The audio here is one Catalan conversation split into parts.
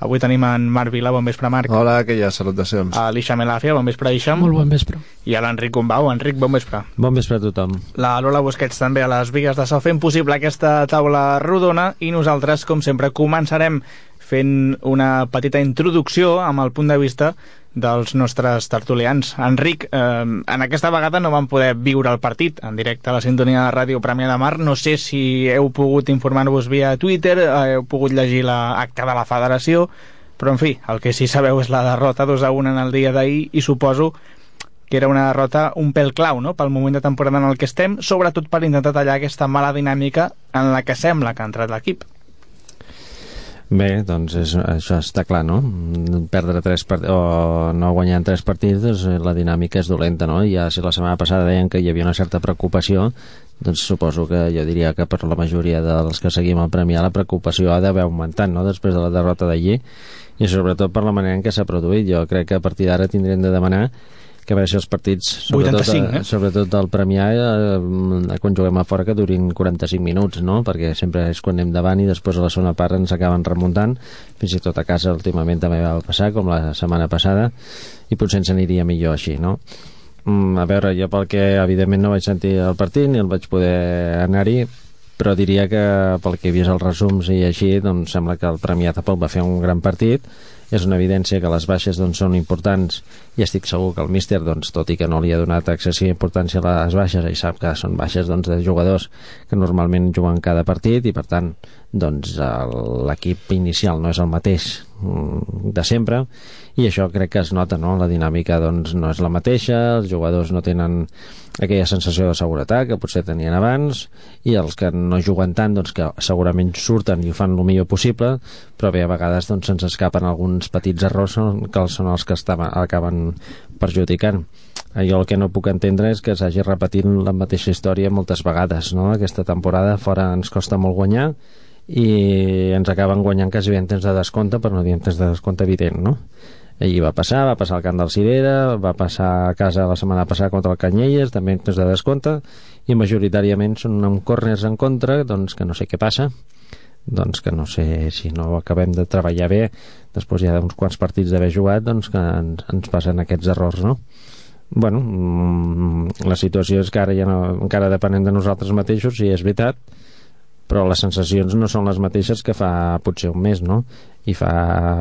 Avui tenim en Marc Vila, bon vespre, Marc. Hola, que hi ha salutacions. A l'Ixa Melàfia, bon vespre, Ixa. Molt bon vespre. I a l'Enric Gombau. Enric, bon vespre. Bon vespre a tothom. La Lola Busquets també a les Vigues de Sau fent possible aquesta taula rodona i nosaltres, com sempre, començarem fent una petita introducció amb el punt de vista dels nostres tertulians. Enric, eh, en aquesta vegada no vam poder viure el partit en directe a la sintonia de Ràdio Premià de Mar. No sé si heu pogut informar-vos via Twitter, eh, heu pogut llegir l'acte de la federació, però en fi, el que sí sabeu és la derrota 2 a 1 en el dia d'ahir i suposo que era una derrota un pèl clau no? pel moment de temporada en el que estem, sobretot per intentar tallar aquesta mala dinàmica en la que sembla que ha entrat l'equip. Bé, doncs és, això està clar, no? Perdre tres part... o no guanyar en tres partits, doncs la dinàmica és dolenta, no? Ja si la setmana passada deien que hi havia una certa preocupació, doncs suposo que jo diria que per la majoria dels que seguim el Premià la preocupació ha d'haver augmentat, no?, després de la derrota d'allí, i sobretot per la manera en què s'ha produït. Jo crec que a partir d'ara tindrem de demanar que a veure si els partits, sobretot, 85, eh? sobretot del Premià, eh, quan juguem a fora, que durin 45 minuts, no? perquè sempre és quan anem davant i després a la segona part ens acaben remuntant, fins i tot a casa últimament també va passar, com la setmana passada, i potser ens aniria millor així, no? Mm, a veure, jo pel que evidentment no vaig sentir el partit ni el vaig poder anar-hi, però diria que pel que he vist els resums i així, doncs sembla que el Premià tampoc va fer un gran partit, és una evidència que les baixes doncs, són importants. I estic segur que el míster, doncs, tot i que no li ha donat excessiva importància a les baixes, i sap que són baixes doncs, de jugadors que normalment juguen cada partit i per tant doncs, l'equip inicial no és el mateix de sempre i això crec que es nota, no? La dinàmica doncs, no és la mateixa, els jugadors no tenen aquella sensació de seguretat que potser tenien abans i els que no juguen tant doncs, que segurament surten i ho fan el millor possible però bé, a vegades doncs, se'ns escapen alguns petits errors que són els que estaven, acaben perjudicant jo el que no puc entendre és que s'hagi repetit la mateixa història moltes vegades no? aquesta temporada fora ens costa molt guanyar i ens acaben guanyant quasi en temps de descompte per no dir en temps de descompte evident no? Ahir va passar, va passar al camp del Cirera, va passar a casa la setmana passada contra el Canyelles, també en temps de descompte, i majoritàriament són amb corners en contra, doncs que no sé què passa, doncs que no sé si no acabem de treballar bé, després ja d'uns quants partits d'haver jugat, doncs que ens, ens passen aquests errors, no? Bueno, mm, la situació és que ara ja no, encara depenem de nosaltres mateixos, si és veritat, però les sensacions no són les mateixes que fa potser un mes, no? I fa,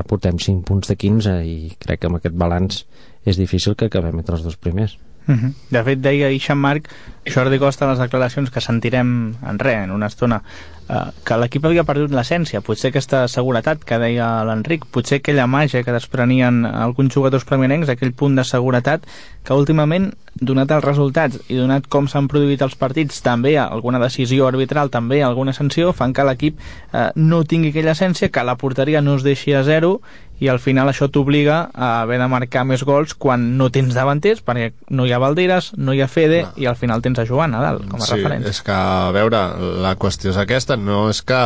portem 5 punts de 15 i crec que amb aquest balanç és difícil que acabem entre els dos primers. Uh -huh. De fet, deia Ixen Marc, Jordi Costa, les declaracions que sentirem en res, en una estona, que l'equip havia perdut l'essència. Potser aquesta seguretat que deia l'Enric, potser aquella màgia que desprenien alguns jugadors preminents, aquell punt de seguretat que últimament, donat els resultats i donat com s'han produït els partits, també alguna decisió arbitral, també alguna sanció, fan que l'equip eh, no tingui aquella essència, que la porteria no es deixi a zero i al final això t'obliga a haver de marcar més gols quan no tens davanters perquè no hi ha Valderes, no hi ha Fede no. i al final tens a Joan Nadal com a sí, referència. és que, a veure, la qüestió és aquesta, no és que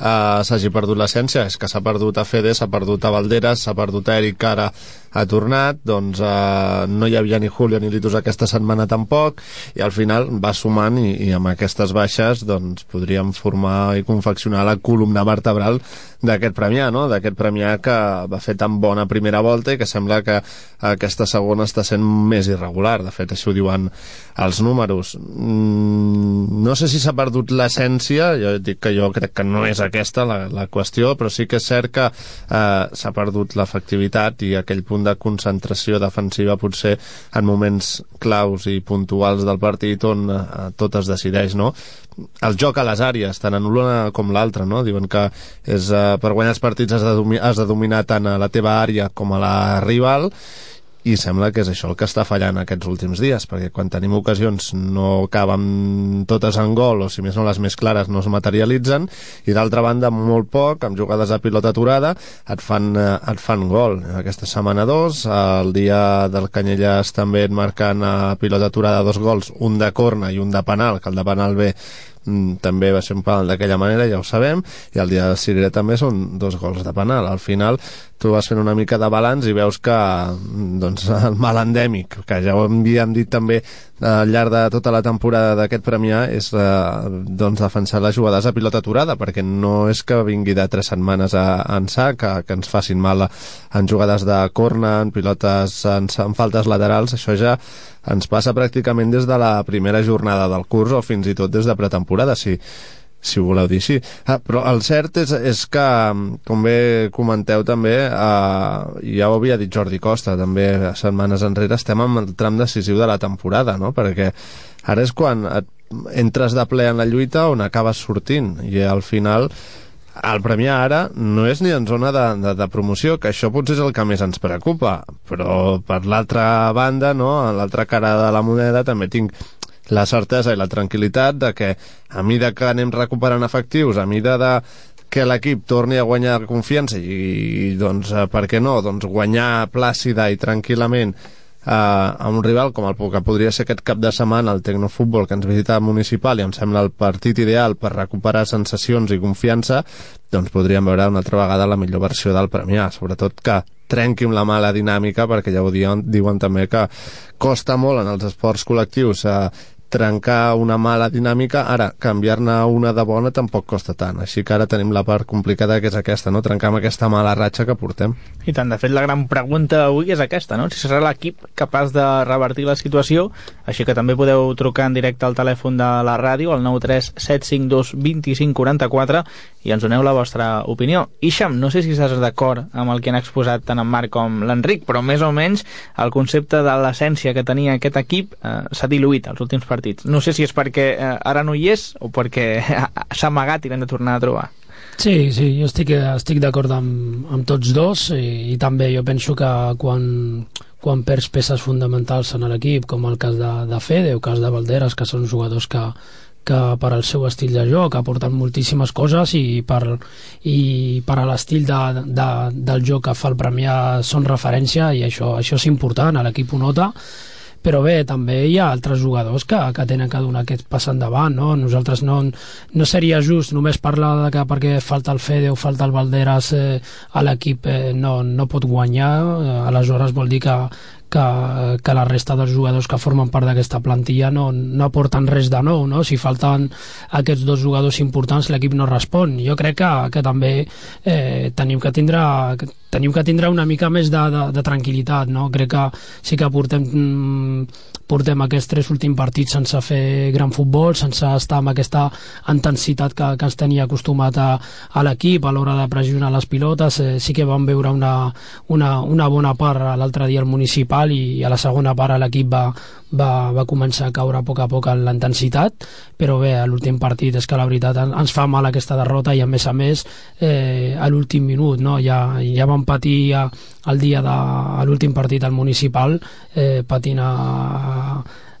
uh, s'hagi perdut l'essència, és que s'ha perdut a Fede, s'ha perdut a Valderes, s'ha perdut a Eric, que ara ha tornat, doncs uh, no hi havia ni Julio ni Litus aquesta setmana tampoc, i al final va sumant i, i amb aquestes baixes doncs podríem formar i confeccionar la columna vertebral d'aquest Premià, no? d'aquest Premià que va fer tan bona primera volta i que sembla que aquesta segona està sent més irregular, de fet això ho diuen els números. Mm, no sé si s'ha perdut l'essència, jo dic que jo crec que no és aquesta la, la qüestió, però sí que és cert que eh, s'ha perdut l'efectivitat i aquell punt de concentració defensiva potser en moments claus i puntuals del partit on eh, tot es decideix, no? el joc a les àrees, tant en una com l'altra, no? Diuen que és, eh, per guanyar els partits has de, has de dominar tant a la teva àrea com a la rival i sembla que és això el que està fallant aquests últims dies, perquè quan tenim ocasions no acaben totes en gol, o si més no les més clares no es materialitzen, i d'altra banda molt poc, amb jugades a pilota aturada, et fan, eh, et fan gol. Aquesta setmana dos, el dia del Canyelles també et marquen a pilota aturada dos gols, un de corna i un de penal, que el de penal ve mm, també va ser un penal d'aquella manera, ja ho sabem, i el dia de Cirera també són dos gols de penal. Al final tu vas fent una mica de balanç i veus que mm, doncs, el mal endèmic, que ja ho havíem dit també al llarg de tota la temporada d'aquest Premià és eh, doncs defensar les jugades a pilota aturada perquè no és que vingui de tres setmanes a, a ençà que, que ens facin mal en jugades de corna, en pilotes en, en faltes laterals, això ja ens passa pràcticament des de la primera jornada del curs o fins i tot des de pretemporada. Si, si ho voleu dir així. Ah, però el cert és, és que, com bé comenteu també, eh, ja ho havia dit Jordi Costa també setmanes enrere, estem en el tram decisiu de la temporada, no? perquè ara és quan et entres de ple en la lluita on acabes sortint i al final el Premià ara no és ni en zona de, de, de promoció, que això potser és el que més ens preocupa, però per l'altra banda, no, l'altra cara de la moneda també tinc la certesa i la tranquil·litat de que a mida que anem recuperant efectius, a mida de que l'equip torni a guanyar confiança i, i doncs, eh, per què no, doncs guanyar plàcida i tranquil·lament eh, a un rival com el que podria ser aquest cap de setmana el Tecnofutbol que ens visita al municipal i em sembla el partit ideal per recuperar sensacions i confiança doncs podríem veure una altra vegada la millor versió del Premià, sobretot que trenqui amb la mala dinàmica perquè ja ho diuen, diuen també que costa molt en els esports col·lectius eh, trencar una mala dinàmica, ara, canviar-ne una de bona tampoc costa tant, així que ara tenim la part complicada que és aquesta, no? trencar amb aquesta mala ratxa que portem. I tant, de fet la gran pregunta avui és aquesta, no? si serà l'equip capaç de revertir la situació, així que també podeu trucar en directe al telèfon de la ràdio, al 93752 2544 i ens doneu la vostra opinió. Ixam, no sé si estàs d'acord amb el que han exposat tant en Marc com l'Enric, però més o menys el concepte de l'essència que tenia aquest equip eh, s'ha diluït als últims partits. No sé si és perquè eh, ara no hi és o perquè s'ha amagat i l'hem de tornar a trobar. Sí, sí, jo estic, estic d'acord amb, amb tots dos i, i també jo penso que quan, quan perds peces fonamentals en l'equip, com el cas de, de Fede o el cas de Valderes, que són jugadors que, que per al seu estil de joc ha portat moltíssimes coses i per, i per a l'estil de, de, del joc que fa el Premià són referència i això, això és important, l'equip ho nota però bé, també hi ha altres jugadors que, que tenen que donar aquest pas endavant, no? Nosaltres no, no seria just només parlar de que perquè falta el Fede o falta el Valderas eh, a l'equip eh, no, no pot guanyar, eh, aleshores vol dir que, que, que la resta dels jugadors que formen part d'aquesta plantilla no, no aporten res de nou, no? Si falten aquests dos jugadors importants l'equip no respon. Jo crec que, que també eh, tenim que tindre tenim que tindre una mica més de, de, de tranquil·litat, no? Crec que sí que portem mm, portem aquests tres últims partits sense fer gran futbol, sense estar amb aquesta intensitat que, que ens tenia acostumat a, a l'equip a l'hora de pressionar les pilotes. Eh, sí que vam veure una, una, una bona part l'altre dia al municipal i a la segona part l'equip va, va, va començar a caure a poc a poc en la intensitat, però bé, a l'últim partit és que la veritat ens fa mal aquesta derrota i a més a més eh, a l'últim minut, no? ja, ja vam patir a, el dia de l'últim partit al municipal eh, patint a,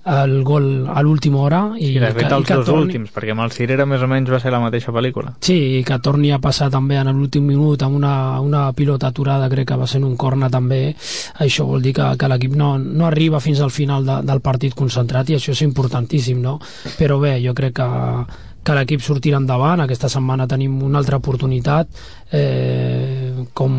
el gol a l'última hora i, sí, de fet que, els dos torni... últims, perquè amb el Cirera més o menys va ser la mateixa pel·lícula. Sí, i que torni a passar també en l'últim minut amb una, una pilota aturada crec que va ser en un corna també. Això vol dir que, que l'equip no, no arriba fins al final de, del partit concentrat i això és importantíssim no? però bé, jo crec que que l'equip sortirà endavant, aquesta setmana tenim una altra oportunitat eh, com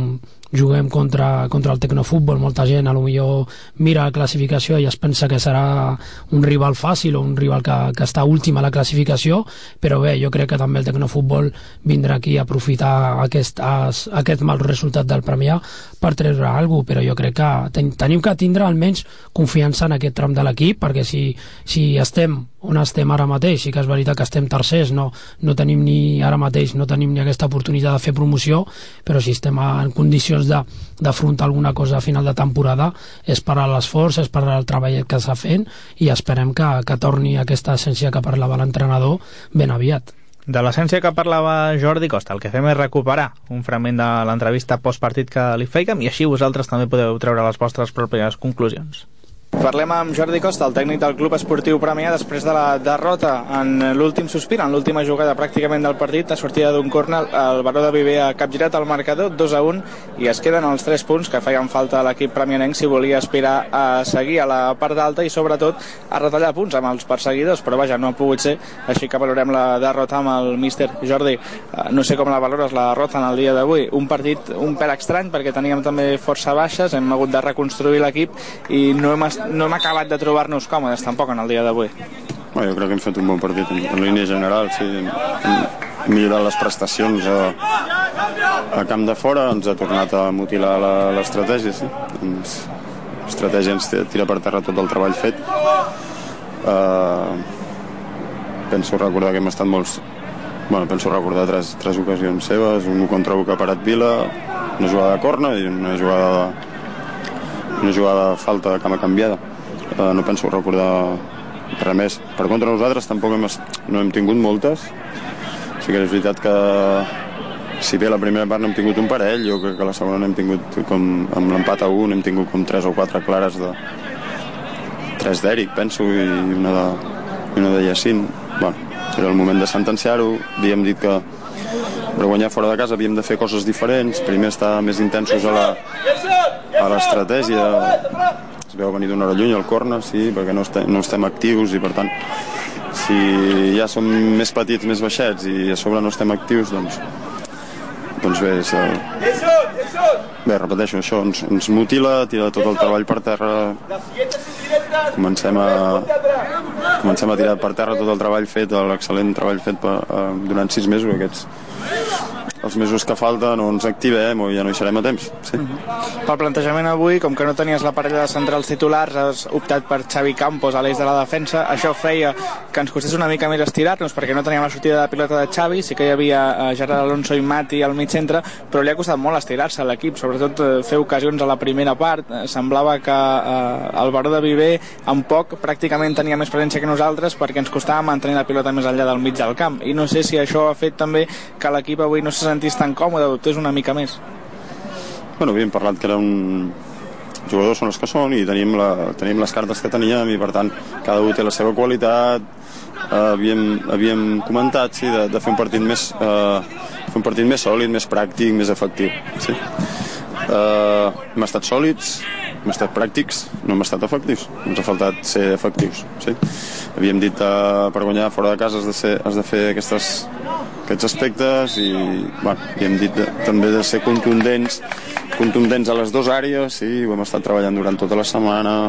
juguem contra, contra el Tecnofutbol, molta gent a lo millor mira la classificació i es pensa que serà un rival fàcil o un rival que, que està últim a la classificació, però bé, jo crec que també el Tecnofutbol vindrà aquí a aprofitar aquest, aquest mal resultat del Premià per treure alguna cosa, però jo crec que ten, tenim que tindre almenys confiança en aquest tram de l'equip, perquè si, si estem on estem ara mateix, i que és veritat que estem tercers, no, no tenim ni ara mateix, no tenim ni aquesta oportunitat de fer promoció, però si estem en condicions d'afrontar alguna cosa a final de temporada, és per a l'esforç, és per al treball que s'ha fent, i esperem que, que torni aquesta essència que parlava l'entrenador ben aviat. De l'essència que parlava Jordi Costa, el que fem és recuperar un fragment de l'entrevista postpartit que li fèiem i així vosaltres també podeu treure les vostres pròpies conclusions. Parlem amb Jordi Costa, el tècnic del Club Esportiu Premià, després de la derrota en l'últim sospir, en l'última jugada pràcticament del partit, a sortida d'un cornel, el Baró de Viver ha capgirat el marcador 2 a 1 i es queden els 3 punts que feien falta a l'equip premianenc si volia aspirar a seguir a la part d'alta i sobretot a retallar punts amb els perseguidors, però vaja, no ha pogut ser, així que valorem la derrota amb el míster Jordi. Eh, no sé com la valores la derrota en el dia d'avui. Un partit un pèl estrany perquè teníem també força baixes, hem hagut de reconstruir l'equip i no hem estat no hem acabat de trobar-nos còmodes tampoc en el dia d'avui. Bueno, jo crec que hem fet un bon partit en, en línia general, sí. Hem, hem millorat les prestacions a, a camp de fora, ens ha tornat a mutilar l'estratègia, sí. L'estratègia ens tira per terra tot el treball fet. Uh, penso recordar que hem estat molts... Bueno, penso recordar tres, tres ocasions seves, un contra un que ha parat Vila, una jugada de corna i una jugada de, una jugada de falta de cama canviada. Uh, no penso recordar res més. Per contra nosaltres tampoc hem, no hem tingut moltes. Sí que és veritat que si bé la primera part n'hem tingut un parell, jo crec que la segona n'hem tingut com amb l'empat a un, hem tingut com tres o quatre clares de tres d'Eric, penso, i una de, i una de Jacint. Bueno, era el moment de sentenciar-ho, havíem dit que per guanyar fora de casa havíem de fer coses diferents, primer estar més intensos a l'estratègia, es veu venir d'una hora lluny al corna, sí, perquè no estem, no estem actius i per tant si ja som més petits, més baixets i a sobre no estem actius, doncs doncs bé, és el... bé, repeteixo, això ens, ens mutila, tira tot el treball per terra, comencem a, comencem a tirar per terra tot el treball fet, l'excel·lent treball fet per, uh, durant sis mesos, aquests els mesos que falten o ens activem o ja no hi serem a temps. Sí. Mm -hmm. Pel plantejament avui, com que no tenies la parella de centrals titulars, has optat per Xavi Campos a l'eix de la defensa. Això feia que ens costés una mica més estirar-nos perquè no teníem la sortida de pilota de Xavi, sí que hi havia eh, Gerard Alonso i Mati al mig centre, però li ha costat molt estirar-se a l'equip, sobretot eh, fer ocasions a la primera part. Eh, semblava que eh, el Baró de Viver en poc pràcticament tenia més presència que nosaltres perquè ens costava mantenir la pilota més enllà del mig del camp. I no sé si això ha fet també que l'equip avui no se sentís tan còmode, dubtés una mica més. Bueno, havíem parlat que era un jugadors són els que són i tenim, la, tenim les cartes que teníem i per tant cada un té la seva qualitat uh, havíem, havíem comentat sí, de, de fer un partit més uh, fer un partit més sòlid, més pràctic, més efectiu sí. uh, hem estat sòlids hem estat pràctics, no hem estat efectius. Ens ha faltat ser efectius sí. havíem dit uh, per guanyar fora de casa has de, ser, has de fer aquestes aquests aspectes i, bueno, i hem dit de, també de ser contundents contundents a les dues àrees sí, ho hem estat treballant durant tota la setmana.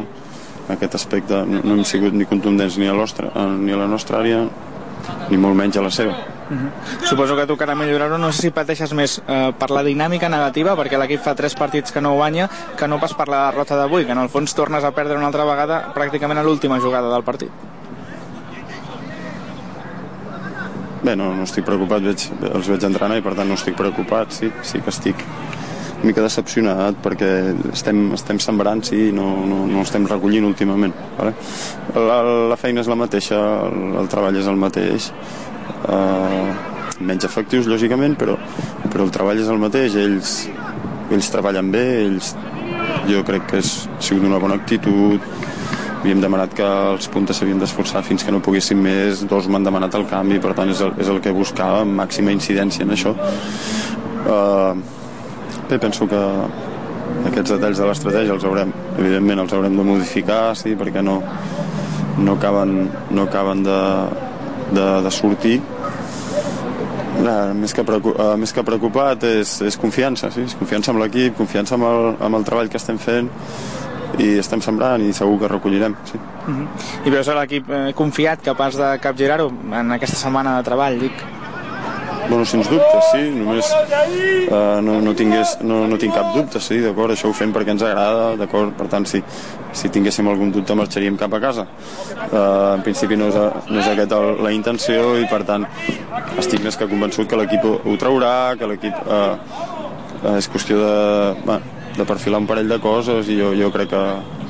Aquest aspecte no, no hem sigut ni contundents ni a, ni a la nostra àrea ni molt menys a la seva Uh -huh. Suposo que tocarà millorar-ho, no sé si pateixes més eh, per la dinàmica negativa, perquè l'equip fa tres partits que no guanya, que no pas per la derrota d'avui, que en el fons tornes a perdre una altra vegada pràcticament a l'última jugada del partit. Bé, no, no estic preocupat, veig, els veig entrenar i per tant no estic preocupat, sí, sí que estic una mica decepcionat perquè estem, estem sembrant, sí, no, no, no estem recollint últimament. Vale? La, la feina és la mateixa, el, el treball és el mateix, uh, menys efectius, lògicament, però, però el treball és el mateix, ells, ells treballen bé, ells jo crec que és, ha sigut una bona actitud, havíem demanat que els puntes s'havien d'esforçar fins que no poguessin més, dos m'han demanat el canvi, per tant és el, és el que buscàvem, màxima incidència en això. Uh, bé, penso que aquests detalls de l'estratègia els haurem, evidentment els haurem de modificar, sí, perquè no, no acaben, no acaben de, de, de sortir. Uh, més, que preocupat, uh, més que preocupat és, és confiança, sí? és confiança amb l'equip, confiança amb el, amb el treball que estem fent i estem sembrant i segur que recollirem sí. Uh -huh. I veus l'equip eh, confiat, capaç de capgirar-ho en aquesta setmana de treball, dic? Bueno, sens dubte, sí, només uh, no, no, tingués, no, no tinc cap dubte, sí, d'acord, això ho fem perquè ens agrada, d'acord, per tant, si, si tinguéssim algun dubte marxaríem cap a casa. Uh, en principi no és, no és aquesta la intenció i per tant estic més que convençut que l'equip ho, ho traurà, que l'equip uh, és qüestió de... Bueno, de perfilar un parell de coses i jo, jo crec que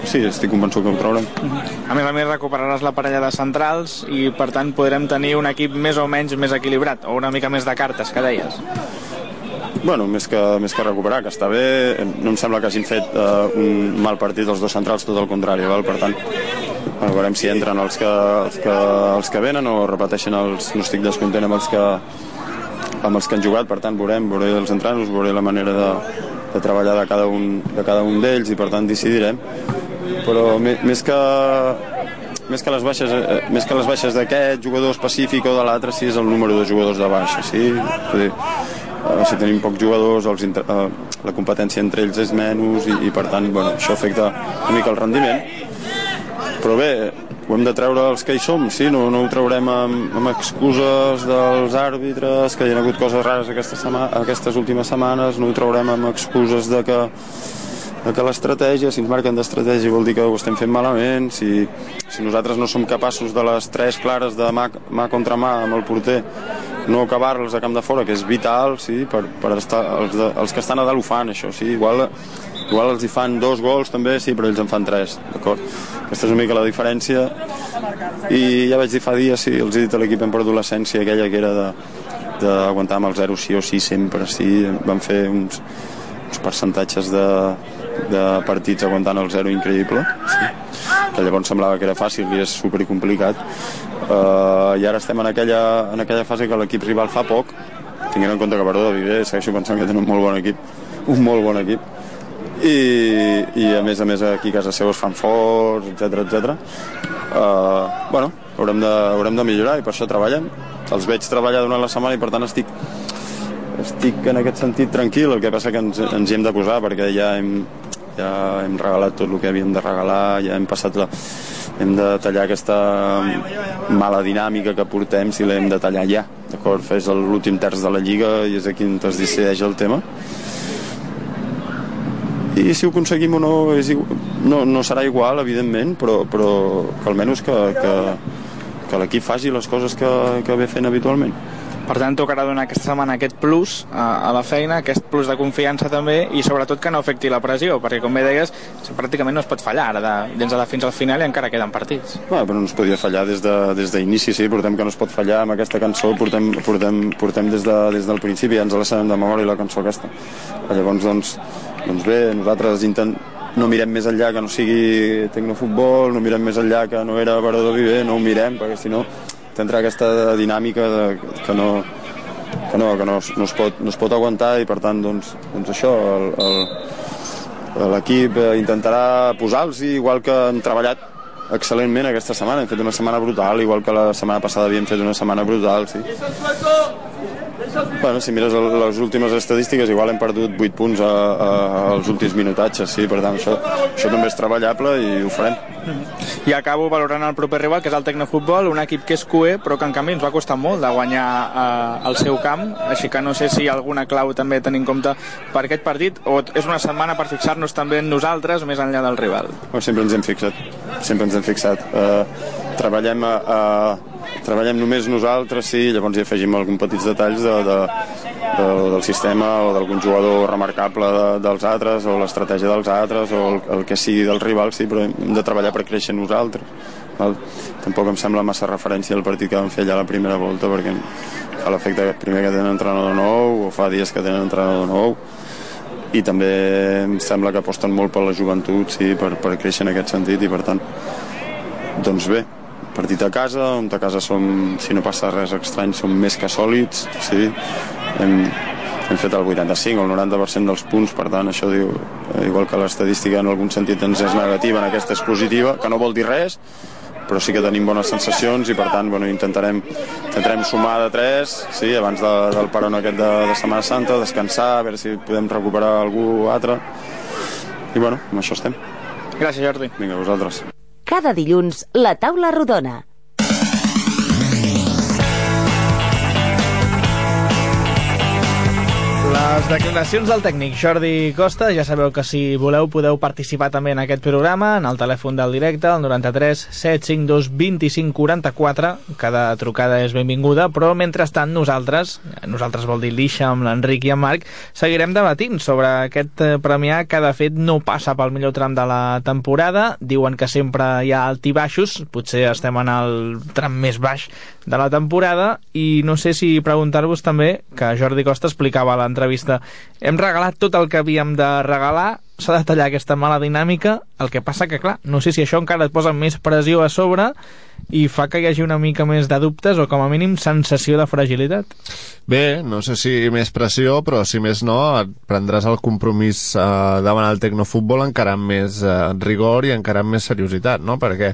sí, estic convençut que ho traurem. Uh -huh. A més a més recuperaràs la parella de centrals i per tant podrem tenir un equip més o menys més equilibrat o una mica més de cartes, que deies. Bueno, més que, més que recuperar, que està bé, no em sembla que hagin fet uh, un mal partit els dos centrals, tot el contrari, val? per tant, bueno, veurem si entren els que, els que, els que venen o repeteixen els... no estic descontent amb els que, amb els que han jugat, per tant veurem, veuré els entrenos, veuré la manera de, de treballar de cada un, de cada un d'ells i per tant decidirem però més que més que les baixes, eh, més que les baixes d'aquest jugador específic o de l'altre, sí és el número de jugadors de baixa, sí? Dir, eh, si tenim pocs jugadors els inter, eh, la competència entre ells és menys i, i per tant bueno, això afecta una mica el rendiment però bé, ho hem de treure els que hi som, sí, no, no ho traurem amb, amb excuses dels àrbitres, que hi ha hagut coses rares aquesta setmana, aquestes últimes setmanes, no ho traurem amb excuses de que, de que l'estratègia, si ens marquen d'estratègia vol dir que ho estem fent malament, si, si nosaltres no som capaços de les tres clares de mà, mà contra mà amb el porter, no acabar-les a camp de fora, que és vital, sí, per, per estar, els, de, els que estan a dalt ho fan, això, sí, igual Igual els hi fan dos gols també, sí, però ells en fan tres, d'acord? Aquesta és una mica la diferència. I ja vaig dir fa dies, sí, els he dit a l'equip hem perdut l'essència aquella que era de d'aguantar amb el 0 sí o sí sempre, sí. Van fer uns, uns percentatges de, de partits aguantant el 0 increïble, sí. que llavors semblava que era fàcil i és super complicat. Uh, I ara estem en aquella, en aquella fase que l'equip rival fa poc, tinguent en compte que Baró de Viver segueixo pensant que tenen un molt bon equip, un molt bon equip, i, i a més a més aquí a casa seu es fan forts, etc etc. Uh, bueno, haurem de, haurem de millorar i per això treballem. Els veig treballar durant la setmana i per tant estic, estic en aquest sentit tranquil, el que passa que ens, ens hi hem de posar perquè ja hem, ja hem regalat tot el que havíem de regalar, ja hem passat la, hem de tallar aquesta mala dinàmica que portem si l'hem de tallar ja d'acord? Fes l'últim terç de la Lliga i és aquí on es decideix el tema i si ho aconseguim o no, és no, no serà igual, evidentment, però, però que almenys que, que, que l'equip faci les coses que, que ve fent habitualment. Per tant, tocarà donar aquesta setmana aquest plus a, a la feina, aquest plus de confiança també, i sobretot que no afecti la pressió, perquè com bé deies, pràcticament no es pot fallar ara, de, dins de la fins al final i encara queden partits. Bueno, però no es podia fallar des d'inici, de, des sí, portem que no es pot fallar amb aquesta cançó, portem, portem, portem des, de, des del principi, ja ens la sabem de memòria la cançó aquesta. Llavors, doncs, doncs bé, nosaltres intent... no mirem més enllà que no sigui tecnofutbol, no mirem més enllà que no era Baró de Viver, no ho mirem, perquè si no t'entra aquesta dinàmica de, que no, que no, que no, no, es pot, no es pot aguantar i per tant doncs, doncs això l'equip intentarà posar-los igual que han treballat excel·lentment aquesta setmana, hem fet una setmana brutal igual que la setmana passada havíem fet una setmana brutal sí. Bueno, si mires les últimes estadístiques, igual hem perdut 8 punts a, a, als últims minutatges, sí, per tant, això, això també és treballable i ho farem. I acabo valorant el proper rival, que és el Tecnofutbol, un equip que és cué, però que en canvi ens va costar molt de guanyar eh, el seu camp, així que no sé si hi ha alguna clau també tenint en compte per aquest partit, o és una setmana per fixar-nos també en nosaltres, més enllà del rival. Bueno, sempre ens hem fixat, sempre ens hem fixat. Uh, treballem a, a treballem només nosaltres, sí, llavors hi afegim alguns petits detalls de, de, de, del sistema o d'algun jugador remarcable de, dels altres o l'estratègia dels altres o el, el que sigui del rival, sí, però hem de treballar per créixer nosaltres. Val? Tampoc em sembla massa referència al partit que vam fer allà la primera volta perquè fa l'efecte que primer que tenen entrenador nou o fa dies que tenen entrenador nou i també em sembla que aposten molt per la joventut sí, per, per créixer en aquest sentit i per tant doncs bé, partit a casa, on a casa som, si no passa res estrany, som més que sòlids, sí. Hem, hem fet el 85 o el 90% dels punts, per tant, això diu, eh, igual que l'estadística en algun sentit ens és negativa, en aquesta és positiva, que no vol dir res, però sí que tenim bones sensacions i per tant bueno, intentarem, intentarem sumar de 3 sí, abans de, del peron aquest de, de Setmana Santa, descansar, a veure si podem recuperar algú altre i bueno, amb això estem. Gràcies Jordi. Vinga, vosaltres. Cada dilluns, la taula rodona. Les declaracions del tècnic Jordi Costa, ja sabeu que si voleu podeu participar també en aquest programa, en el telèfon del directe, el 93 752 25 44, cada trucada és benvinguda, però mentrestant nosaltres, nosaltres vol dir l'Ixa amb l'Enric i en Marc, seguirem debatint sobre aquest eh, premià que de fet no passa pel millor tram de la temporada, diuen que sempre hi ha altibaixos, potser estem en el tram més baix de la temporada, i no sé si preguntar-vos també, que Jordi Costa explicava a l'entrevista. Hem regalat tot el que havíem de regalar, s'ha de tallar aquesta mala dinàmica el que passa que, clar, no sé si això encara et posa més pressió a sobre i fa que hi hagi una mica més de dubtes o com a mínim sensació de fragilitat. Bé, no sé si més pressió, però si més no, et prendràs el compromís eh, davant el tecnofutbol encara amb més eh, rigor i encara amb més seriositat, no? Perquè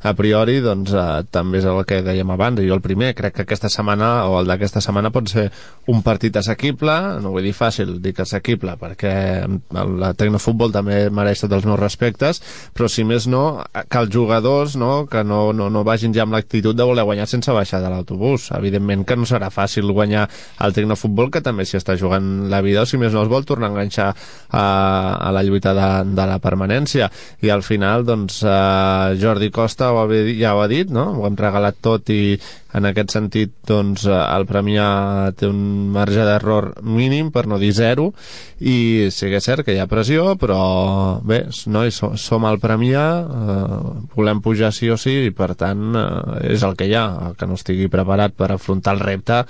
a priori doncs, eh, també és el que dèiem abans, jo el primer, crec que aquesta setmana o el d'aquesta setmana pot ser un partit assequible, no vull dir fàcil, dic assequible, perquè el tecnofutbol també mereix tots els meus respectes, però si més no, que els jugadors no, que no, no, no vagin ja amb l'actitud de voler guanyar sense baixar de l'autobús. Evidentment que no serà fàcil guanyar el tecnofutbol, que també s'hi està jugant la vida, o si més no es vol tornar a enganxar a, a la lluita de, de la permanència. I al final, doncs, eh, Jordi Costa ho ha, ja ho ha dit, no? Ho hem regalat tot i en aquest sentit doncs, eh, el Premià té un marge d'error mínim, per no dir zero, i sí que és cert que hi ha pressió, però bé, no, som, som el Premià, eh, volem pujar sí o sí, i per tant eh, és el que hi ha, el que no estigui preparat per afrontar el repte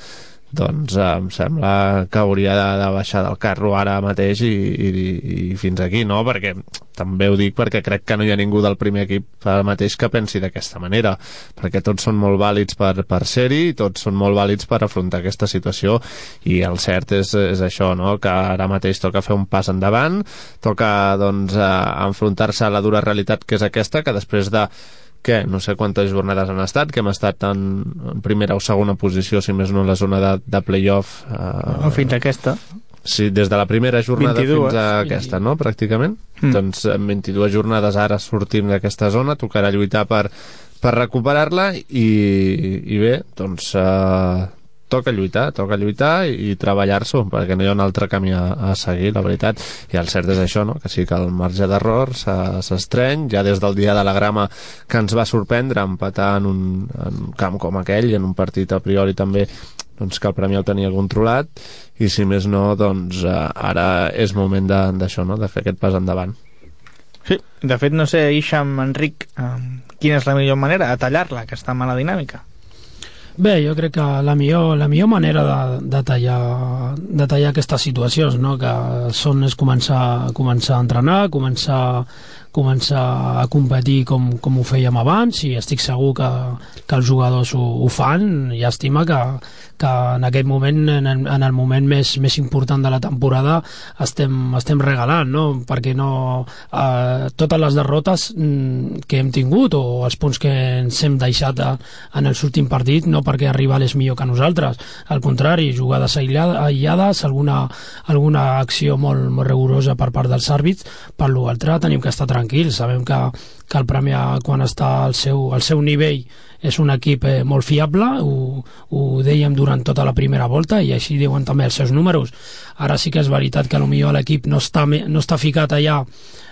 doncs eh, em sembla que hauria de, de baixar del carro ara mateix i, i, i fins aquí, no? Perquè també ho dic perquè crec que no hi ha ningú del primer equip ara mateix que pensi d'aquesta manera, perquè tots són molt vàlids per, per ser-hi tots són molt vàlids per afrontar aquesta situació i el cert és, és això, no? Que ara mateix toca fer un pas endavant, toca doncs eh, enfrontar-se a la dura realitat que és aquesta, que després de que no sé quantes jornades han estat, que hem estat en, en primera o segona posició, si més no en la zona de, de playoff. Eh, no, fins a aquesta. Sí, des de la primera jornada 22, fins a aquesta, no?, pràcticament. Mm. Doncs en 22 jornades ara sortim d'aquesta zona, tocarà lluitar per, per recuperar-la i, i bé, doncs eh, toca lluitar, toca lluitar i, i treballar-s'ho, perquè no hi ha un altre camí a, a seguir, la veritat. I el cert és això, no? que sí que el marge d'error s'estreny, ja des del dia de la grama que ens va sorprendre empatar en un, en un camp com aquell, en un partit a priori també doncs que el Premi el tenia controlat i si més no, doncs eh, ara és moment d'això, no? de fer aquest pas endavant. Sí, de fet no sé, Ixam, Enric, eh, quina és la millor manera de tallar-la, aquesta mala dinàmica? Bé, jo crec que la millor, la millor manera de, de, tallar, de tallar aquestes situacions, no? que són és començar, començar a entrenar, començar, començar a competir com, com ho fèiem abans i estic segur que, que els jugadors ho, ho fan. I estima que, que en aquest moment, en en el moment més, més important de la temporada estem, estem regalant, no? perquè no, eh, totes les derrotes mm, que hem tingut o els punts que ens hem deixat a, en el últim partit no perquè el rival és millor que nosaltres, al contrari, jugades aïllades, alguna, alguna acció molt, molt rigorosa per part dels àrbits, per l'altre tenim que estar tranquils, sabem que, que el Premià quan està al seu, al seu nivell és un equip eh, molt fiable, ho, ho dèiem durant tota la primera volta i així diuen també els seus números. Ara sí que és veritat que potser l'equip no, està, no està ficat allà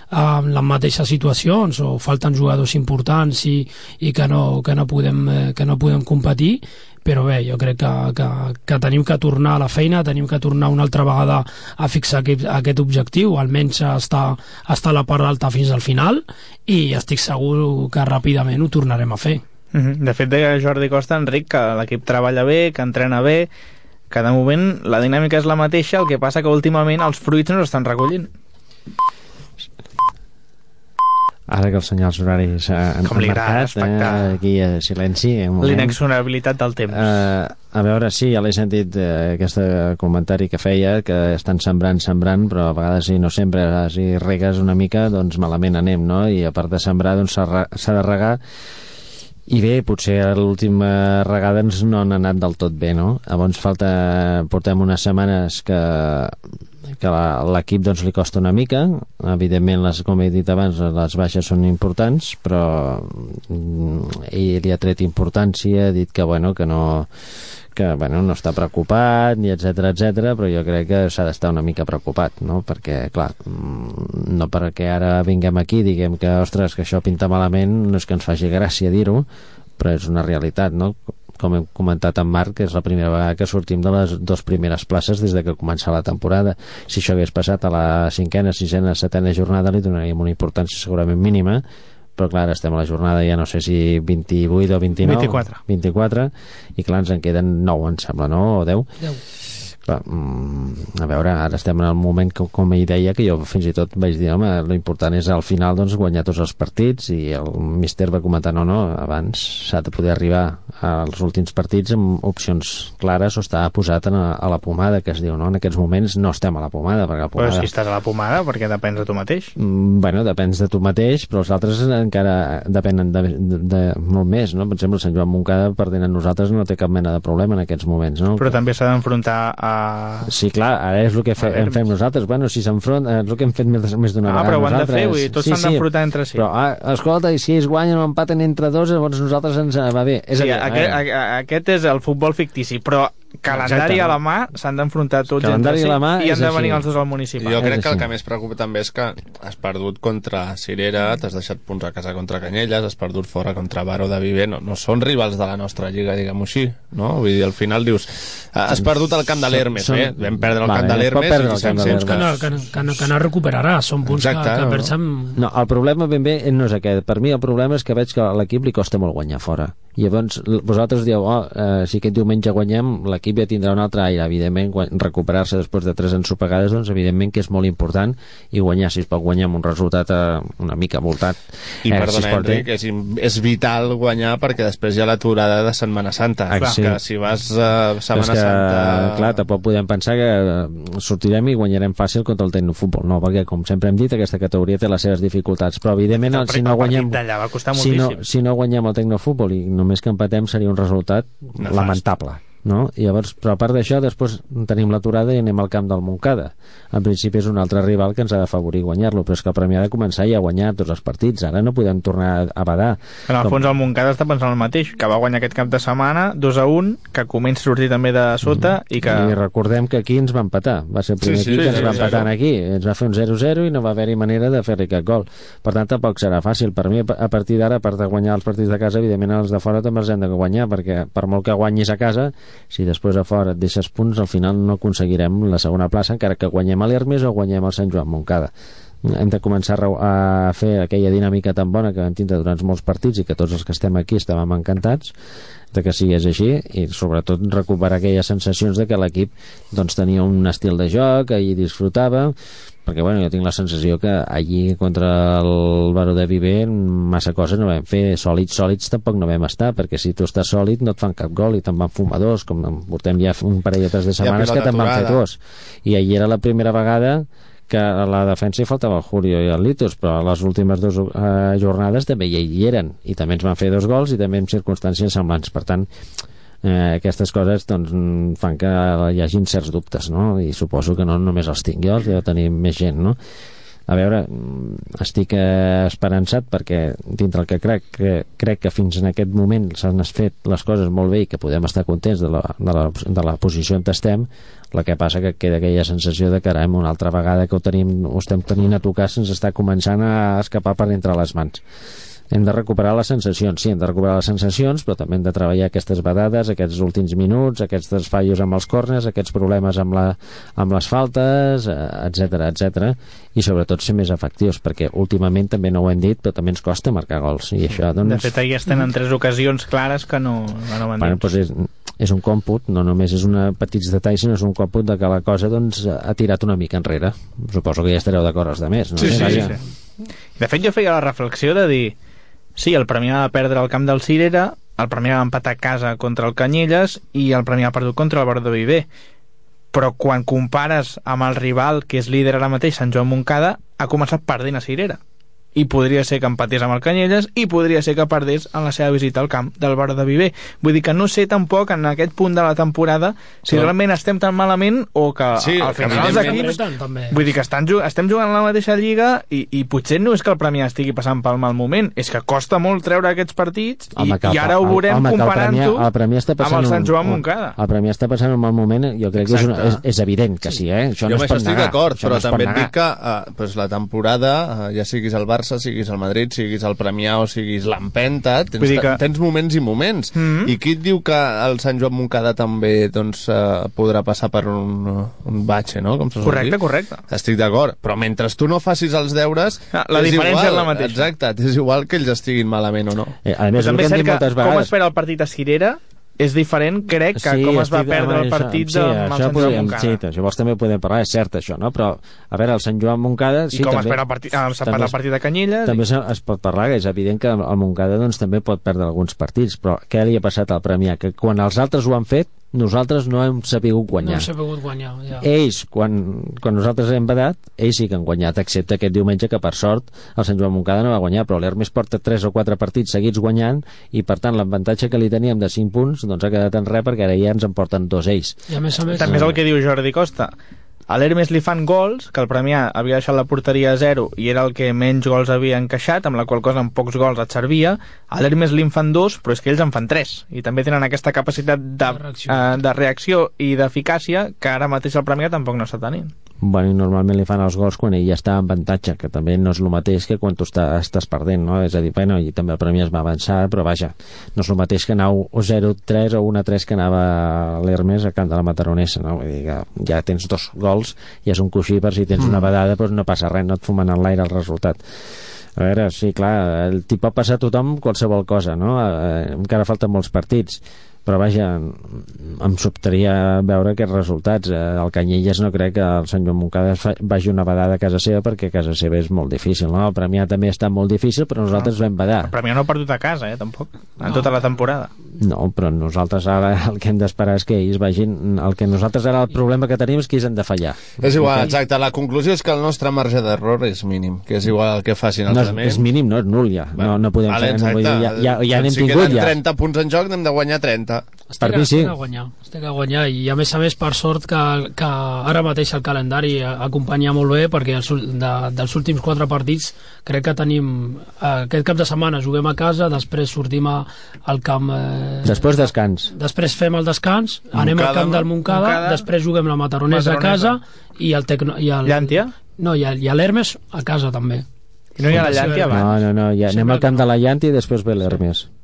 en les mateixes situacions o falten jugadors importants i, i que, no, que, no podem, eh, que no podem competir però bé, jo crec que, que, que tenim que tornar a la feina, tenim que tornar una altra vegada a fixar aquest, aquest objectiu, almenys estar, estar a la part alta fins al final i estic segur que ràpidament ho tornarem a fer. -hmm. De fet, deia Jordi Costa, Enric, que l'equip treballa bé, que entrena bé, que de moment la dinàmica és la mateixa, el que passa que últimament els fruits no s'estan recollint. Ara que els senyals horaris han, Com li marcat, eh, aquí a silenci... L'inexorabilitat del temps. Eh, a veure, sí, ja l'he sentit eh, aquest comentari que feia, que estan sembrant, sembrant, però a vegades si no sempre, si regues una mica, doncs malament anem, no? I a part de sembrar, doncs s'ha de regar i bé, potser l'última regada ens no han anat del tot bé, no? Llavors falta, portem unes setmanes que, que l'equip doncs, li costa una mica, evidentment, les, com he dit abans, les baixes són importants, però mm, ell li ha tret importància, ha dit que, bueno, que no que bueno, no està preocupat, ni etc etc, però jo crec que s'ha d'estar una mica preocupat, no? perquè, clar, mm, no perquè ara vinguem aquí diguem que, ostres, que això pinta malament, no és que ens faci gràcia dir-ho, però és una realitat, no? Com hem comentat amb Marc, és la primera vegada que sortim de les dues primeres places des de que comença la temporada. Si això hagués passat a la cinquena, sisena, setena jornada, li donaríem una importància segurament mínima, però clar, estem a la jornada ja no sé si 28 o 29 24, 24 i clar, ens en queden 9 em sembla, no? o 10 10 però, mm, a veure, ara estem en el moment que, com ell deia, que jo fins i tot vaig dir, home, l'important és al final doncs, guanyar tots els partits i el míster va comentar, no, no, abans s'ha de poder arribar als últims partits amb opcions clares o estar posat a, a la pomada, que es diu, no? En aquests moments no estem a la pomada, perquè la pomada... Però si estàs a la pomada, perquè depens de tu mateix. Mm, bueno, depens de tu mateix, però els altres encara depenen de, de, de molt més, no? Per exemple, Sant Joan Montcada, perdent a nosaltres, no té cap mena de problema en aquests moments, no? Però també s'ha d'enfrontar a... Sí, clar, ara és el que fe, en fem nosaltres. Bueno, si s'enfronta, és el que hem fet més, més d'una Ah, vegada però ho han de fer, vull dir, tots s'han d'enfrontar entre si. Però, ah, escolta, i si ells guanyen o empaten entre dos, llavors nosaltres ens va bé. És Sí, a dir, aquest, veure, a- aquest és el futbol fictici, però calendari Exacte. a la mà s'han d'enfrontar tots Calendari entre si la mà i han de així. venir els dos al municipal. Jo És crec que el així. que més preocupa també és que has perdut contra Cirera, t'has deixat punts a casa contra Canyelles, has perdut fora contra Baró de Viver, no, no són rivals de la nostra lliga, diguem-ho així, no? Vull dir, al final dius, "Ah, has perdut el camp de l'Hermes, Són- eh? Vam perdre el Vale, camp de l'Hermes i el camp de saps que no, que... que, no, que, no, que no recuperarà, són punts Exacte, que, que no. perds amb... No, el problema ben bé no és aquest. Per mi el problema és que veig que a l'equip li costa molt guanyar fora. I llavors vosaltres dieu, oh, eh, si aquest diumenge guanyem, l'equip ja tindrà un altre aire. Evidentment, recuperar-se després de tres ensopegades, doncs evidentment que és molt important i guanyar, si es pot guanyar amb un resultat eh, una mica voltat. I eh, perdona, si es pot, Enric, és, és vital guanyar perquè després hi ha l'aturada de Setmana Santa. Ah, Clar, sí. que si vas a Però Setmana és que, Santa... clar, tampoc podem pensar que eh, sortirem i guanyarem fàcil contra el Tecnofutbol. No, perquè, com sempre hem dit, aquesta categoria té les seves dificultats. Però, evidentment, El si no guanyem... va costar si no, si no guanyem el Tecnofutbol i només que empatem seria un resultat Nefast. lamentable no? I llavors, però a part d'això, després tenim l'aturada i anem al camp del Montcada. En principi és un altre rival que ens ha d'afavorir guanyar-lo, però és que el Premià ha de començar ja a guanyar tots els partits. Ara no podem tornar a badar. En el Com- fons el Montcada està pensant el mateix, que va guanyar aquest cap de setmana 2 a 1, que comença a sortir també de sota i que... I recordem que aquí ens va empatar. Va ser el primer Sí, sí, equip que ens sí, va sí, empatar sí. aquí. Ens va fer un 0-0 i no va haver-hi manera de fer-li cap gol. Per tant, tampoc serà fàcil. Per mi, a partir d'ara, a part de guanyar els partits de casa, evidentment els de fora també els hem de guanyar, perquè per molt que guanyis a casa, si després a fora et deixes punts, al final no aconseguirem la segona plaça, encara que guanyem a l'Hermes o guanyem al Sant Joan Montcada hem de començar a fer aquella dinàmica tan bona que vam tindre durant molts partits i que tots els que estem aquí estàvem encantats de que sigués així i sobretot recuperar aquelles sensacions de que l'equip doncs, tenia un estil de joc i disfrutava perquè bueno, jo tinc la sensació que allí contra el Baró de Viver massa coses no vam fer, sòlids, sòlids tampoc no vam estar, perquè si tu estàs sòlid no et fan cap gol i te'n van fumar dos com portem ja un parell o tres de setmanes que pilota te'n van fer dos i ahir era la primera vegada que a la defensa hi faltava el Julio i el Litos, però a les últimes dues eh, jornades també hi, hi eren, i també ens van fer dos gols i també en circumstàncies semblants. Per tant, eh, aquestes coses doncs, fan que hi hagin certs dubtes, no? I suposo que no només els tinc jo, els deu tenir més gent, no? A veure, estic eh, esperançat perquè dintre el que crec que, crec que fins en aquest moment s'han fet les coses molt bé i que podem estar contents de la, de la, de la posició on estem la que passa que queda aquella sensació de ara una altra vegada que ho, tenim, ho estem tenint a tocar se'ns està començant a escapar per entre les mans hem de recuperar les sensacions, sí, hem de recuperar les sensacions, però també hem de treballar aquestes vedades, aquests últims minuts, aquests fallos amb els corners, aquests problemes amb, la, amb les faltes, etc etc i sobretot ser més efectius, perquè últimament també no ho hem dit, però també ens costa marcar gols, i això, De doncs... fet, ahir estan en tres ocasions clares que no, que no van Bueno, doncs és, és un còmput, no només és una petits detalls, sinó és un còmput de que la cosa doncs, ha tirat una mica enrere. Suposo que ja estareu d'acord els de més, no? Sí, sí, Vaja. sí. De fet, jo feia la reflexió de dir sí, el Premià va perdre el camp del Cirera, el Premià va empatar a casa contra el Canyelles i el Premià ha perdut contra el Baró Viver. Però quan compares amb el rival que és líder ara mateix, Sant Joan Montcada, ha començat perdent a Cirera. I podria ser que empatés amb el Canyelles i podria ser que perdés en la seva visita al camp del Baró de Viver. Vull dir que no sé tampoc en aquest punt de la temporada si Però- realment estem tan malament o que Sí, al que final els equips també. Vull dir que estan, estem jugant a la mateixa lliga i, i potser no és que el Premià estigui passant pel mal moment, és que costa molt treure aquests partits i, Home, que el- i ara ho veurem comparant-ho amb passant el Sant Joan un- Montcada. El Premià està passant un mal moment, jo crec que és, una, és, Exacte. és evident que sí, eh? Això jo no es pot estic d'acord, però no també et dic que uh, pues la temporada, uh, ja siguis el Barça, siguis el Madrid, siguis el Premià o siguis l'Empenta, tens, que- tens moments i moments. Mhm. I qui et diu que el Sant Joan Montcada també doncs, uh, podrà passar per un, un batxe, no? Com Correcte, dir? correcte. Estic d'acord, però mentre tu no facis els deures... Ah, la és diferència igual, és la mateixa. Exacte, és igual que ells estiguin malament o no. Eh, a més, també és cert que com espera el partit a Cirera és diferent, crec, que Sí, com es va perdre el això- partit sí, amb el Sant Joan Montcada. Sí, això vols també podem parlar, és cert això, no? Però, a veure, el Sant Joan Montcada... I sí, com també, es perd el partit, ah, també el partit de Canyelles. també se- es pot parlar, que és evident que el Montcada doncs, també pot perdre alguns partits, però què li ha passat al Premià? Que quan els altres ho han fet, nosaltres no hem sabut No guanyar. hem sabut guanyar, ja. Ells, quan, quan nosaltres hem badat, ells sí que han guanyat, excepte aquest diumenge que, per sort, el Sant Joan Montcada no va guanyar, però l'Hermes porta 3 o 4 partits seguits guanyant i, per tant, l'avantatge que li teníem de 5 punts doncs ha quedat en res perquè ara ja ens en porten dos ells. I a més a més... També és el que diu Jordi Costa. A l'Hermes li fan gols, que el Premià havia deixat la porteria a zero i era el que menys gols havia encaixat, amb la qual cosa amb pocs gols et servia. A l'Hermes li en fan dos, però és que ells en fan tres. I també tenen aquesta capacitat de, De reacció. eh, de reacció i d'eficàcia que ara mateix el Premià tampoc no està tenint. Bueno, i normalment li fan els gols quan ell ja està en avantatge, que també no és el mateix que quan tu està, estàs perdent, no? És a dir, bueno, i també el Premi es va avançar, però vaja, no és el mateix que anar 0-3 o 1-3 que anava l'Hermes a camp de la Mataronessa, no? Vull dir que ja tens dos gols, ja és un coixí per si tens una vedada, doncs no passa res, no et fumen en l'aire el resultat. A veure, sí, clar, el tip pot passar a tothom qualsevol cosa, no? Eh, encara falten molts partits, però vaja, em sobtaria veure aquests resultats. Eh, el Canyelles no crec que el Sant Joan Montcada fa- vagi una vedada a casa seva perquè a casa seva és molt difícil, no? El Premià també està molt difícil, però nosaltres vam vedar. El Premià no ha perdut a casa, eh, tampoc, en tota la temporada. No, però nosaltres ara el que hem d'esperar és que ells vagin... El que nosaltres ara el problema que tenim és que ells han de fallar. És igual, exacte. La conclusió és que el nostre marge d'error és mínim, que és igual el que facin els No, és, altres. és mínim, no és nul ja. No, no podem vale, fer, no, ja, ja, ja n'hem si tingut queden ja. 30 punts en joc, n'hem de guanyar 30. Estic, Per mi sí. estic a guanyar, estic a guanyar i a més a més per sort que, que ara mateix el calendari acompanya molt bé perquè els, de, dels últims quatre partits crec que tenim eh, aquest cap de setmana juguem a casa, després sortim a, al camp eh, Després descans. després fem el descans, anem al camp del Montcada, Montcada, després juguem la Mataronesa, Mataronesa. a casa i el, Tecno, i el Llàntia? no, i, el, i l'Hermes a casa també I no hi ha la Llàntia abans. No, no, no, ja, anem al camp de la Llanti i després ve l'Hermes. Fem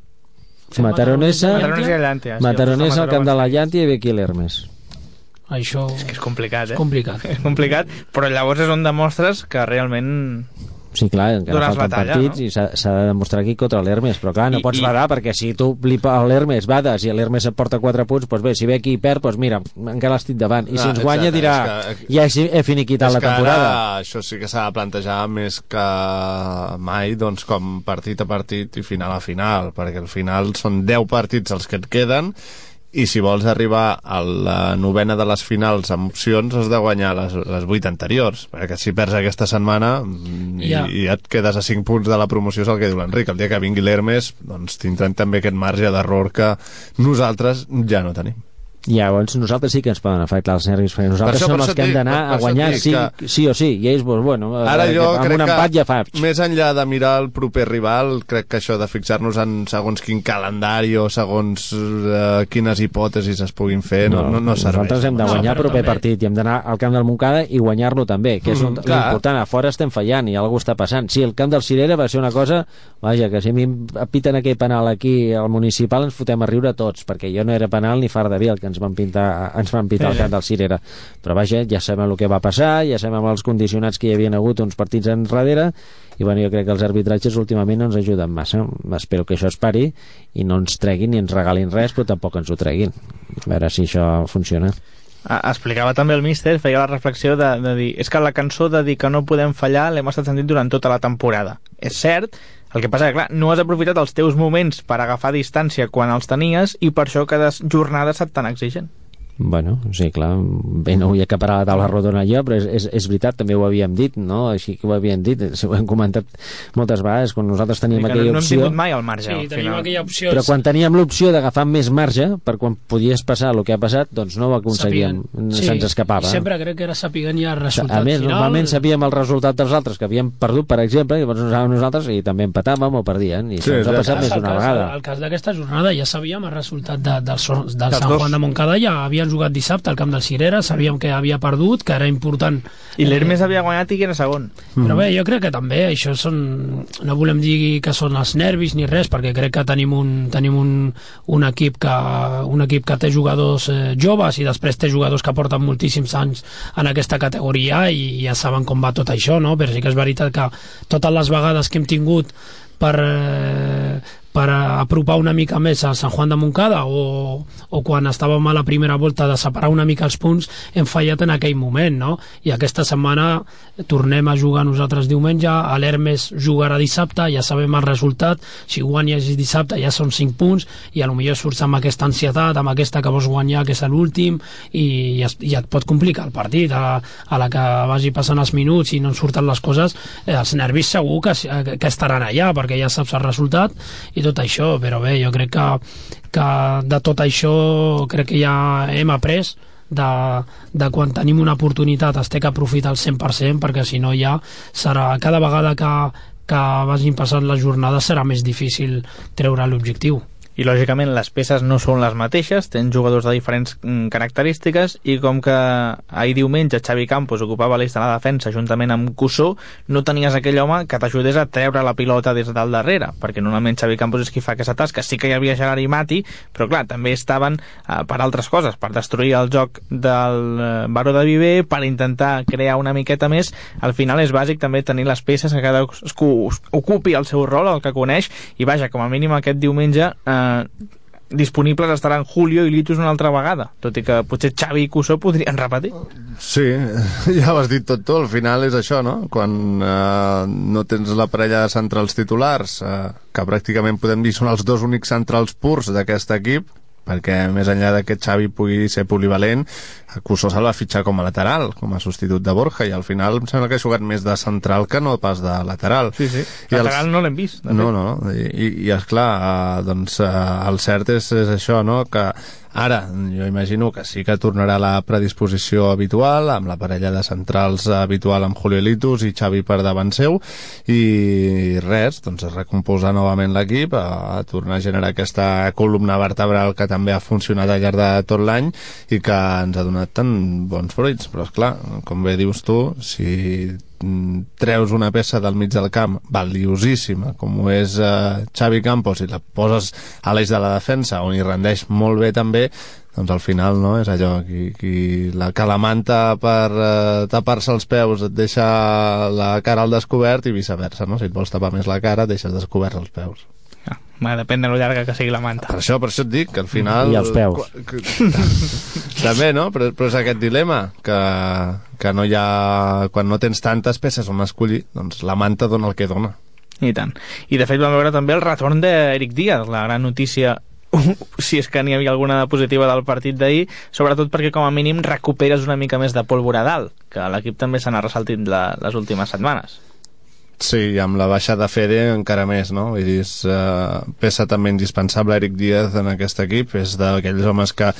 Mataronesa, Mataronesa Llàntia. sí, Mataronesa al el camp de la Llanti i ve aquí l'Hermes. això És que és complicat, eh? és complicat És complicat, però llavors és on demostres que realment... Sí, clar, encara falten la talla, partits no? i s'ha de demostrar aquí contra l'Hermes, però clar, no I- pots i- badar perquè si tu a l'Hermes bades i l'Hermes et porta 4 punts, doncs bé, si ve aquí i perd, doncs mira, encara estic davant. I si Ah, ens guanya exacte, dirà, que- ja he, he finiquitat la temporada. Ara, això sí que s'ha de plantejar més que mai doncs, com partit a partit i final a final, perquè al final són 10 partits els que et queden i si vols arribar a la novena de les finals amb opcions has de guanyar les, les 8 anteriors perquè si perds aquesta setmana mm, i, i et quedes a 5 punts de la promoció és el que diu l'Enric, el dia que vingui l'Hermes doncs tindrem també aquest marge d'error que nosaltres ja no tenim I llavors nosaltres sí que ens poden afectar els nervis, perquè nosaltres això- som per els que hem d'anar per- a per guanyar sí, que- sí o sí, i ells, doncs, bueno, Ara eh, jo amb crec un empat que, ja faig. més enllà de mirar el proper rival, crec que això de fixar-nos en segons quin calendari o segons eh, quines hipòtesis es puguin fer no, no, no serveix. Nosaltres hem de No, guanyar el però proper també- partit i hem d'anar al camp del Montcada i guanyar-lo també, que és Mm, l'important. A fora estem fallant i alguna està passant. Sí, el camp del Cirera va ser una cosa... Vaja, que si a mi em piten aquell penal aquí al municipal ens fotem a riure tots, perquè jo no era penal ni far de vi el que ens van, pintar, ens van pitar al camp del Cirera. Però vaja, ja sabem el que va passar, ja sabem els condicionats que hi havien hagut uns partits enrere i bueno, jo crec que els arbitratges últimament no ens ajuden massa. Espero que això es pari i no ens treguin ni ens regalin res, però tampoc ens ho treguin. A veure si això funciona. Ah, Explicava també el míster, feia la reflexió de, de dir és que la cançó de dir que no podem fallar l'hem estat sentint durant tota la temporada. És cert, el que passa que, clar, no has aprofitat els teus moments per agafar distància quan els tenies i per això cada jornada ha estat tan exigent. Bueno, sí, clar, bé, no vull acaparar la taula rodona jo, però és, és, és veritat, també ho havíem dit, no? Així que ho havíem dit, ho hem comentat moltes vegades, quan nosaltres teníem que no, aquella no hem opció... tingut mai al marge. sí, al tenim final. aquella opció Però quan teníem l'opció d'agafar més marge, per quan podies passar el que ha passat, doncs no ho aconseguíem, Sapiguen- se'ns escapava. sempre crec que era sapigant ja el resultat a més, final normalment sabíem el resultat dels altres que havíem perdut, per exemple, i llavors anàvem nosaltres i també empatàvem o perdien, i Sí, ha passat cas, més el d'una vegada. El cas d'aquesta jornada ja sabíem el resultat de, del, del Dels Sant dos. Juan de Montcada, ja havien jugat dissabte al camp del Cirera, sabíem que havia perdut, que era important. I l'Hermes havia guanyat i que era segon. Però bé, jo crec que també això són... No volem dir que són els nervis ni res, perquè crec que tenim un, tenim un, un, equip, que, un equip que té jugadors eh, joves i després té jugadors que porten moltíssims anys en aquesta categoria i ja saben com va tot això, no? Però sí que és veritat que totes les vegades que hem tingut per, eh, per apropar una mica més a Sant Juan de Montcada o, o quan estàvem a la primera volta de separar una mica els punts hem fallat en aquell moment no? i aquesta setmana tornem a jugar nosaltres diumenge a l'Hermes jugarà dissabte ja sabem el resultat si guanyes dissabte ja són 5 punts i a lo millor surts amb aquesta ansietat amb aquesta que vols guanyar que és l'últim i, i, i et pot complicar el partit a, a la que vagi passant els minuts i no en surten les coses eh, els nervis segur que, que estaran allà perquè ja saps el resultat i tot això, però bé, jo crec que, que de tot això crec que ja hem après de, de quan tenim una oportunitat es té que aprofitar al 100% perquè si no ja serà cada vegada que, que vagin passant les jornades serà més difícil treure l'objectiu i lògicament les peces no són les mateixes, tenen jugadors de diferents mm, característiques i com que ahir diumenge Xavi Campos ocupava l'eix de la defensa juntament amb Cussó, no tenies aquell home que t'ajudés a treure la pilota des del darrere, perquè normalment Xavi Campos és qui fa aquesta tasca. Sí que hi havia Gerard i Mati, però clar, també estaven eh, per altres coses, per destruir el joc del eh, Baró de Viver, per intentar crear una miqueta més. Al final és bàsic també tenir les peces que cada ocupi el seu rol, el que coneix, i vaja, com a mínim aquest diumenge eh, disponibles estaran Julio i Litus una altra vegada, tot i que potser Xavi i Cusó podrien repetir. Sí, ja ho has dit tot tu, al final és això, no? Quan eh, no tens la parella de centrals titulars, eh, que pràcticament podem dir són els dos únics centrals purs d'aquest equip, perquè més enllà de que Xavi pugui ser polivalent, Cusó se'l va fitxar com a lateral, com a substitut de Borja, i al final em sembla que ha jugat més de central que no pas de lateral. Sí, sí, I lateral els... no l'hem vist. No, no, i, i esclar, eh, doncs eh, el cert és, és això, no?, que Ara, jo imagino que sí que tornarà la predisposició habitual, amb la parella de centrals habitual amb Julio Litus i Xavi per davant seu, i res, doncs es recomposa novament l'equip, a, a tornar a generar aquesta columna vertebral que també ha funcionat al llarg de tot l'any i que ens ha donat tan bons fruits. Però, és clar, com bé dius tu, si treus una peça del mig del camp valiosíssima com ho és eh, Xavi Campos i la poses a l'eix de la defensa on hi rendeix molt bé també doncs al final no, és allò qui, qui la, que la manta per eh, tapar-se els peus et deixa la cara al descobert i viceversa, no? si et vols tapar més la cara deixes descobert els peus Ah, depèn de lo llarga que sigui la manta. Per això, per això et dic, que al final... I els peus. També, no? Però, però és aquest dilema, que, que no hi ha... Quan no tens tantes peces on escollir, doncs la manta dona el que dona. I tant. I de fet vam veure també el retorn d'Eric Díaz, la gran notícia si és que n'hi havia alguna positiva del partit d'ahir, sobretot perquè com a mínim recuperes una mica més de pólvora dalt, que l'equip també se n'ha ressaltit la, les últimes setmanes. Sí, amb la baixa de Fede encara més, no? Vull dir, és uh, peça també indispensable Eric Díaz en aquest equip, és d'aquells homes que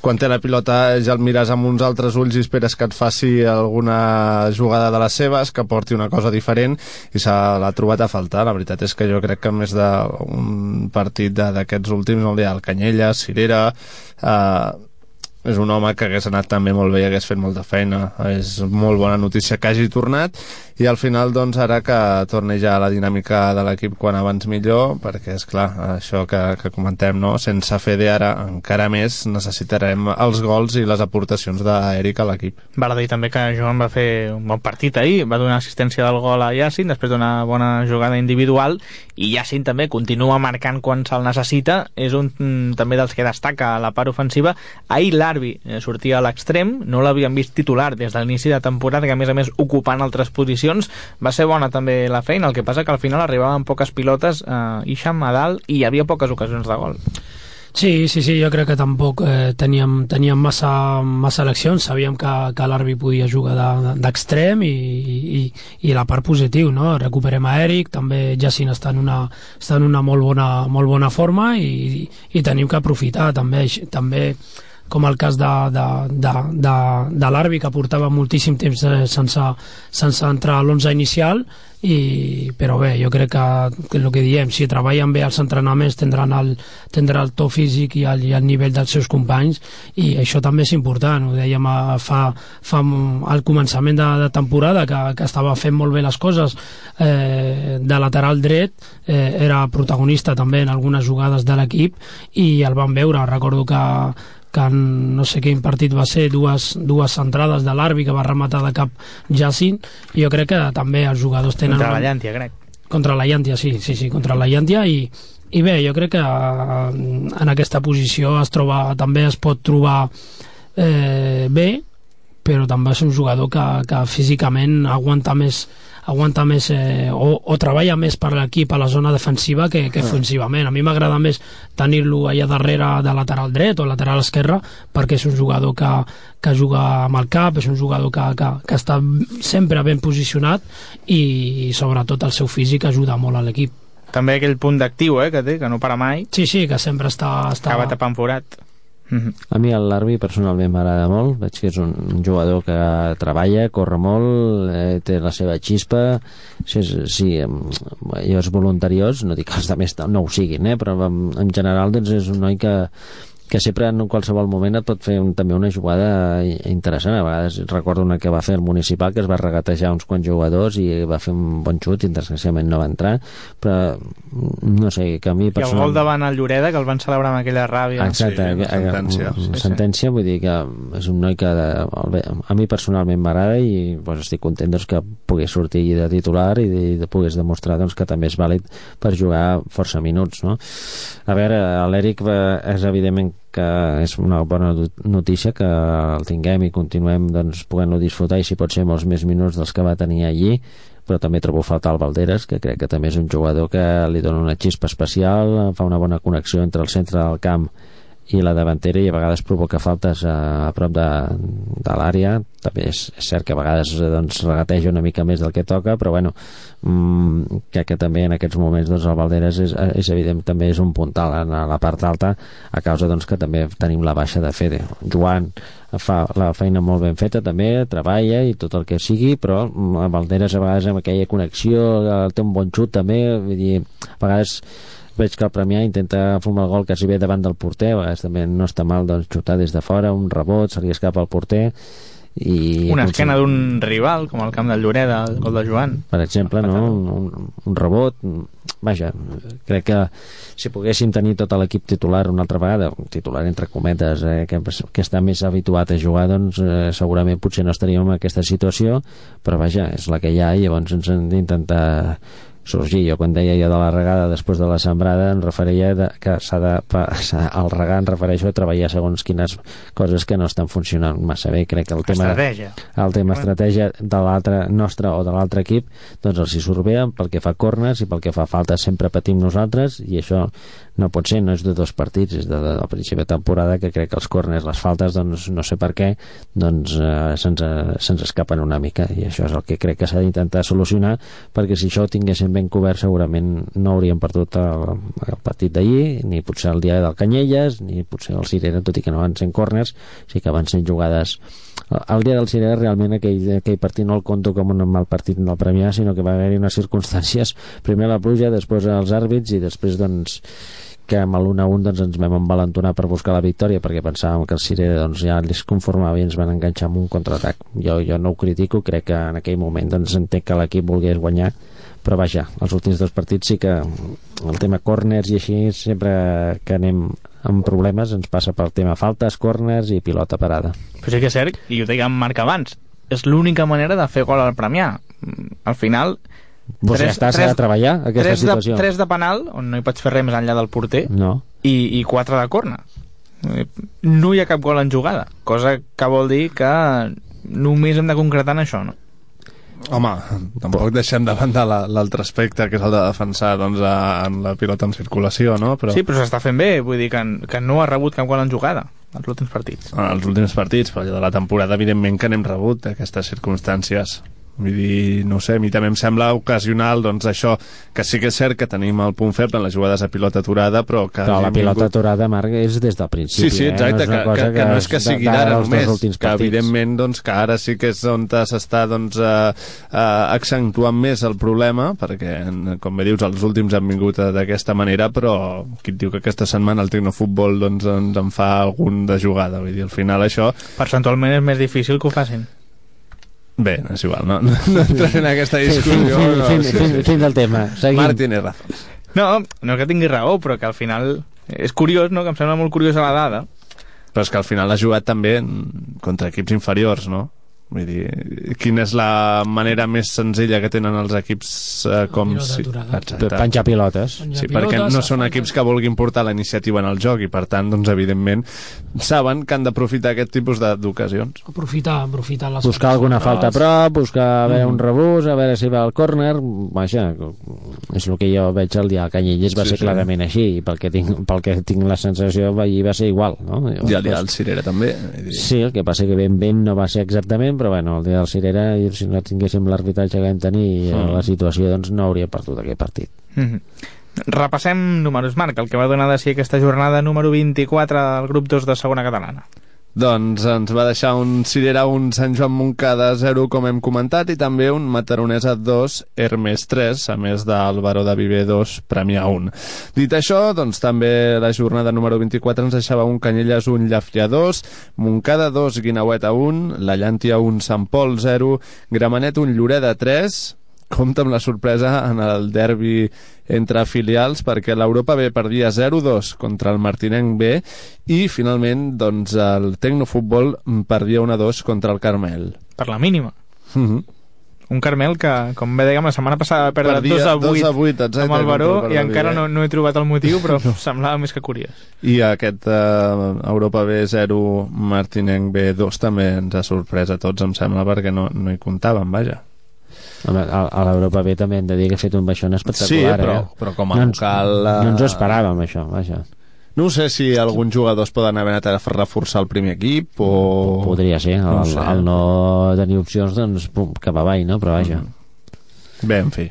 quan té la pilota ja el mires amb uns altres ulls i esperes que et faci alguna jugada de les seves, que porti una cosa diferent i se l'ha trobat a faltar. La veritat és que jo crec que més d'un partit d'aquests últims no hi ha el Canyella, Cirera, eh, és un home que hagués anat també molt bé i hagués fet molta feina és molt bona notícia que hagi tornat i al final doncs ara que torni ja la dinàmica de l'equip quan abans millor perquè és clar, això que, que comentem no? sense Fede ara encara més necessitarem els gols i les aportacions d'Eric a l'equip. Val a dir també que Joan va fer un bon partit ahir, va donar assistència del gol a Yacine després d'una bona jugada individual i Yacine també continua marcant quan se'l necessita. És un mm, també dels que destaca a la part ofensiva. Ahir l'Arbi eh, sortia a l'extrem no l'havíem vist titular des de l'inici de temporada que a més a més ocupant altres posicions va ser bona també la feina el que passa que al final arribaven poques pilotes eh, Isham a dalt i hi havia poques ocasions de gol. Sí, sí, sí, jo crec que tampoc eh, teníem, teníem massa, massa eleccions, sabíem que, que l'Arbi podia jugar d'extrem de, i, i, i la part positiu, no? recuperem a Eric, també Jacint està en una, està en una molt, bona, molt bona forma i, i tenim que aprofitar també, també com el cas de, de, de, de, de l'Arbi que portava moltíssim temps eh, sense, sense entrar a l'11 inicial i, però bé, jo crec que, que el que diem, si treballen bé els entrenaments tindran el, tindrà el to físic i el, i el nivell dels seus companys i això també és important, ho dèiem a, fa, fa al començament de, de temporada que, que estava fent molt bé les coses eh, de lateral dret eh, era protagonista també en algunes jugades de l'equip i el van veure, recordo que que en no sé quin partit va ser dues, dues centrades de l'Arbi que va rematar de cap Jacint i jo crec que també els jugadors tenen... Contra la Llàntia, crec. contra la Llàntia, sí, sí, sí, contra la Llàntia i, i bé, jo crec que eh, en aquesta posició es troba, també es pot trobar eh, bé, però també és un jugador que, que físicament aguanta més aguanta més eh, o, o treballa més per l'equip a la zona defensiva que, que ofensivament. A mi m'agrada més tenir-lo allà darrere de lateral dret o lateral esquerre perquè és un jugador que, que juga amb el cap, és un jugador que, que, que està sempre ben posicionat i, i sobretot el seu físic ajuda molt a l'equip. També aquell punt d'actiu, eh, que té, que no para mai, Sí, sí, que sempre està... està... acaba tapant forat. Mhm. A mi el Larbi personalment m'agrada molt, veig que és un, jugador que treballa, corre molt, eh, té la seva xispa, si, és, si jo és voluntariós, no dic que els altres no ho siguin, eh, però en, en general doncs és un noi que, que sempre en qualsevol moment et pot fer un, també una jugada interessant a vegades recordo una que va fer el municipal que es va regatejar uns quants jugadors i va fer un bon xut i desgraciadament no va entrar però no sé, que a mi I el gol personalment davant el Lloreda, que el van celebrar amb aquella ràbia. Exacte, Sí, una eh, sentència. una Sí, sí. sentència, vull dir que és un noi que eh, a mi personalment m'agrada i pues, estic content doncs, que pogués sortir de titular i de, de pogués demostrar doncs, que també és vàlid per jugar força minuts no? a veure, l'Eric va- és evidentment que és una bona notícia que el tinguem i continuem doncs, podent-lo disfrutar i si pot ser molts més minuts dels que va tenir allí però també trobo faltar el Valderes que crec que també és un jugador que li dona una xispa especial fa una bona connexió entre el centre del camp i la davantera i a vegades provoca faltes a, a prop de, de l'àrea. També és, és cert que a vegades doncs, regateja una mica més del que toca però bueno, mmm, crec que també en aquests moments doncs, el Valderes és, és evident també és un puntal en la part alta a causa doncs, que també tenim la baixa de Fede. Joan fa la feina molt ben feta també, treballa i tot el que sigui però mm, el Valderes a vegades amb aquella connexió eh, té un bon xut també vull dir, a vegades veig que el Premià intenta fumar el gol quasi bé davant del porter, a vegades també no està mal doncs, xutar des de fora, un rebot, se li escapa al porter i Una esquena d'un rival, com el camp del Lloreda, el gol de Joan. per exemple, no? un, un, un rebot vaja, crec que si poguéssim tenir tot l'equip titular una altra vegada, un titular entre cometes eh, que, que està més habituat a jugar doncs eh, segurament potser no estaríem en aquesta situació, però vaja, és la que hi ha i llavors ens hem d'intentar sorgir. Jo quan deia jo de la regada després de la sembrada em referia de, que s'ha de, al regar em refereixo a treballar segons quines coses que no estan funcionant massa bé. Crec que el tema Estratègia. el tema estratègia de l'altre nostre o de l'altre equip doncs els hi surt bé pel que fa corners i pel que fa faltes sempre patim nosaltres i això no pot ser, no és de dos partits és de, de, principi de temporada que crec que els corners, les faltes, doncs no sé per què doncs eh, se'ns se escapen una mica i això és el que crec que s'ha d'intentar solucionar perquè si això ho tinguéssim ben cobert segurament no hauríem perdut el, el partit d'ahir ni potser el dia del Canyelles ni potser el Cirera, tot i que no van ser corners sí que van ser jugades. El dia del Cirera realment aquell, aquell partit no el conto com un mal partit del Premià sinó que va haver-hi unes circumstàncies. Primer la pluja, després els àrbits i després doncs que amb l'1 a 1 doncs, ens vam envalentonar per buscar la victòria perquè pensàvem que el Cirera doncs, ja els conformava i ens van enganxar amb un contraatac jo, jo no ho critico, crec que en aquell moment doncs, entenc que l'equip volgués guanyar però vaja, els últims dos partits sí que el tema corners i així sempre que anem amb problemes ens passa pel tema faltes, corners i pilota parada Però sí que és cert, i ho deia en Marc abans, és l'única manera de fer gol al Premià. Al final, Pues ja està, s'ha de treballar aquesta tres situació. De, tres de penal, on no hi pots fer res més enllà del porter, No. i, i quatre de corna. No hi ha cap gol en jugada, cosa que vol dir que només hem de concretar en això, no? Home, tampoc deixem de banda la- l'altre aspecte, que és el de defensar doncs, a, en la pilota en circulació, no? Però Sí, però s'està fent bé, vull dir que, que no ha rebut cap gol en jugada als últims partits. en els últims partits, però de la temporada, evidentment que n'hem rebut aquestes circumstàncies. Vull dir, no ho sé, a mi també em sembla ocasional, doncs això, que sí que és cert que tenim el punt feble en les jugades a pilota aturada, però que... Però la pilota vingut- aturada, Marc, és des del principi. Sí, sí, eh? exacte, és que, una cosa que, que no és que sigui d'ara només, que partits. evidentment doncs, que ara sí que és on s'està doncs, eh, eh, accentuant més el problema, perquè, com bé dius, els últims han vingut eh, d'aquesta manera, però qui et diu que aquesta setmana el Tecnofutbol doncs, ens en fa algun de jugada, vull dir, al final això Percentualment és més difícil que ho facin. Bé, és igual, no, no, no entraré en aquesta discussió. fin, no, fin, sí, fin, sí. fin del tema. Seguim. Marc tiene razón. No, no que tingui raó, però que al final és curiós, no?, que em sembla molt curiosa la dada. Però és que al final ha jugat també contra equips inferiors, no? Vull dir, quina és la manera més senzilla que tenen els equips eh, com Pilota si... Exacte. Penjar pilotes. Penjar Sí, perquè pilotes, no són equips que vulguin portar la iniciativa en el joc i per tant, doncs, evidentment, saben que han d'aprofitar aquest tipus de- d'ocasions. Aprofitar, aprofitar les buscar alguna falta a prop, buscar a veure Mm. un rebús, a veure si va al córner, vaja, és el que jo veig el dia al Canyelles va Sí, ser sí. clarament així, i pel que tinc, pel que tinc la sensació ahir va ser igual, no? I el dia del Cirera també. Sí, el que passa que ben ben no va ser exactament, però bueno, el dia del Cirera, si no tinguéssim l'arbitratge que vam tenir, mm. la situació doncs no hauria perdut aquest partit. Mhm. Repassem números, Marc, el que va donar de si aquesta jornada número 24 del grup 2 de segona catalana. Doncs ens va deixar un Cirera, un Sant Joan Montcada 0, com hem comentat, i també un Mataronesa 2, Hermes 3, a més del Baró de Viver 2, Premià 1. Dit això, doncs també la jornada número 24 ens deixava un Canyelles 1, Llafia 2, Montcada 2, Guinaueta 1, La Llàntia 1, Sant Pol 0, Gramenet 1, Lloreda 3, compta amb la sorpresa en el derbi entre filials perquè l'Europa B perdia 0-2 contra el Martinenc B i finalment doncs, el Tecnofutbol perdia 1-2 contra el Carmel. Per la mínima. Mm -hmm. Un Carmel que, com bé dèiem, la setmana passada va perdre Perdia 2 a 8, 2 a 8, exacte, amb el Baró i encara Viver. no, no he trobat el motiu, però semblava més que curiós. I aquest eh, Europa B 0, Martinenc B 2 també ens ha sorprès a tots, em sembla, perquè no, no hi comptàvem, vaja. Home, a, a l'Europa B també hem de dir que ha fet un baixón espectacular, Sí, però- eh? però com a no ens, local, eh, No ens ho esperàvem, això, vaja. No sé si alguns jugadors poden haver anat a reforçar el primer equip o... Podria ser, No el, sé. el no tenir opcions, doncs, pum, cap avall, no? Però vaja. Bé, en fi.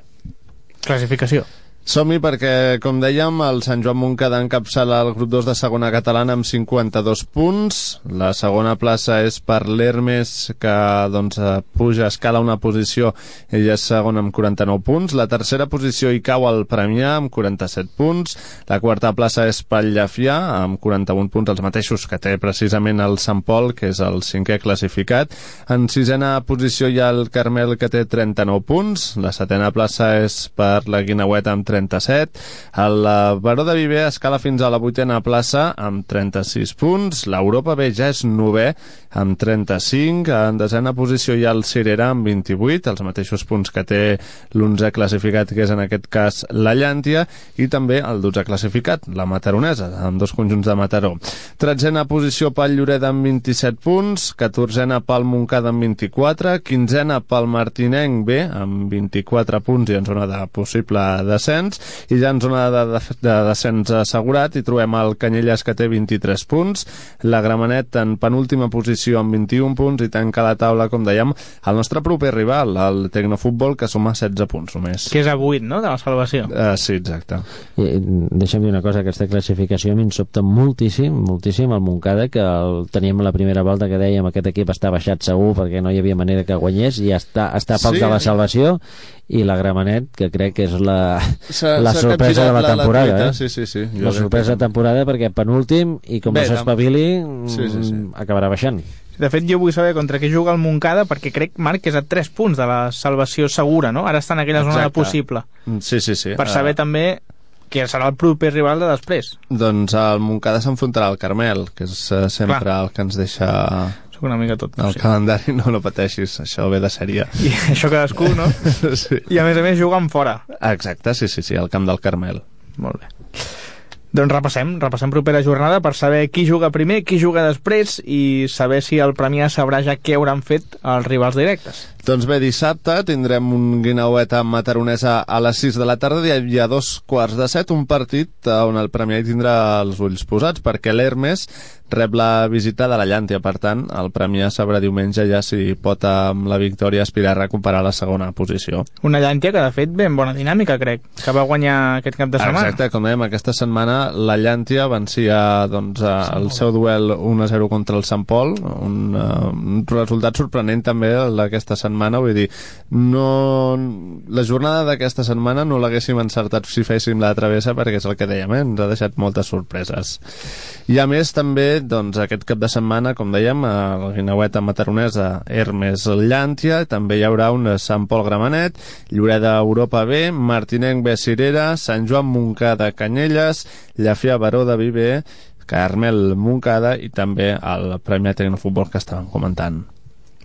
Classificació. Som-hi perquè, com dèiem, el Sant Joan Montcada encapçala el grup 2 de segona catalana amb 52 punts. La segona plaça és per l'Hermes, que doncs, eh, puja, escala una posició, ella és segona amb 49 punts. La tercera posició hi cau el Premià amb 47 punts. La quarta plaça és pel Llafià amb 41 punts, els mateixos que té precisament el Sant Pol, que és el cinquè classificat. En sisena posició hi ha el Carmel, que té 39 punts. La setena plaça és per la Guinaueta amb 37. El eh, Baró de Viver escala fins a la vuitena plaça amb 36 punts. L'Europa B ja és novè amb 35. En desena posició hi ha el Cirera amb 28, els mateixos punts que té l'11 classificat, que és en aquest cas la Llàntia, i també el 12 classificat, la Mataronesa, amb dos conjunts de Mataró. Tretzena posició pel Lloreda amb 27 punts, catorzena pel Montcada amb 24, quinzena pel Martinenc B amb 24 punts i en zona de possible descens, i ja en zona de, de, de descens assegurat hi trobem el Canyelles que té 23 punts, la Gramenet en penúltima posició amb 21 punts i tanca la taula, com dèiem, el nostre proper rival, el Tecnofutbol, que suma 16 punts només. Que és a 8, no?, de la salvació. Uh, sí, exacte. I, deixa'm dir una cosa, aquesta classificació a mi em sobta moltíssim, moltíssim el Montcada, que el, teníem la primera volta que dèiem aquest equip està baixat segur perquè no hi havia manera que guanyés i està, està a poc Sí. de la salvació i la Gramenet, que crec que és la, la sorpresa de la capgirat temporada, truita, eh? Sí, sí, sí. Jo la sorpresa de temporada perquè penúltim i com Bé, no s'espavili sí, sí, sí. mm, acabarà baixant De fet, jo vull saber contra què juga el Montcada, perquè crec, Marc, que és a 3 punts de la salvació segura, no? Ara està en aquella zona de Exacte. possible. Sí, sí, sí. Per saber Eh, també que serà el proper rival de després. Doncs el Montcada s'enfrontarà al Carmel, que és eh, sempre Clar. el que ens deixa Soc una mica tot. el sí. calendari, no no pateixis, això ve de sèrie. I això cadascú, no? sí. I a més a més juguen fora. Exacte, sí, sí, sí, al camp del Carmel. Molt bé. Doncs repassem, repassem propera jornada per saber qui juga primer, qui juga després i saber si el Premià sabrà ja què hauran fet els rivals directes. Doncs bé, dissabte tindrem un Guinauet amb Mataronesa a les 6 de la tarda i ha dos quarts de set, un partit eh, on el Premià tindrà els ulls posats, perquè l'Hermes rep la visita de la Llàntia, per tant, el Premià sabrà diumenge ja si pot amb la victòria aspirar a recuperar la segona posició. Una llàntia que, de fet, ben bona dinàmica, crec, que va guanyar aquest cap de setmana. Exacte, com dèiem, aquesta setmana la Llàntia vencia doncs, eh, el seu duel 1-0 contra el Sant Pol, un, uh, un resultat sorprenent també d'aquesta setmana, vull dir, no... la jornada d'aquesta setmana no l'haguéssim encertat si féssim la travessa perquè és el que dèiem, eh? ens ha deixat moltes sorpreses. I a més també, doncs, aquest cap de setmana, com dèiem, el Guinauet a Mataronesa, Hermes Llàntia, també hi haurà un Sant Pol Gramenet, Lloreda Europa B, Martinenc B Cirera, Sant Joan Montcada Canyelles, Llafia Baró de Viver, Carmel Montcada i també el Premi Tecnofutbol que estàvem comentant.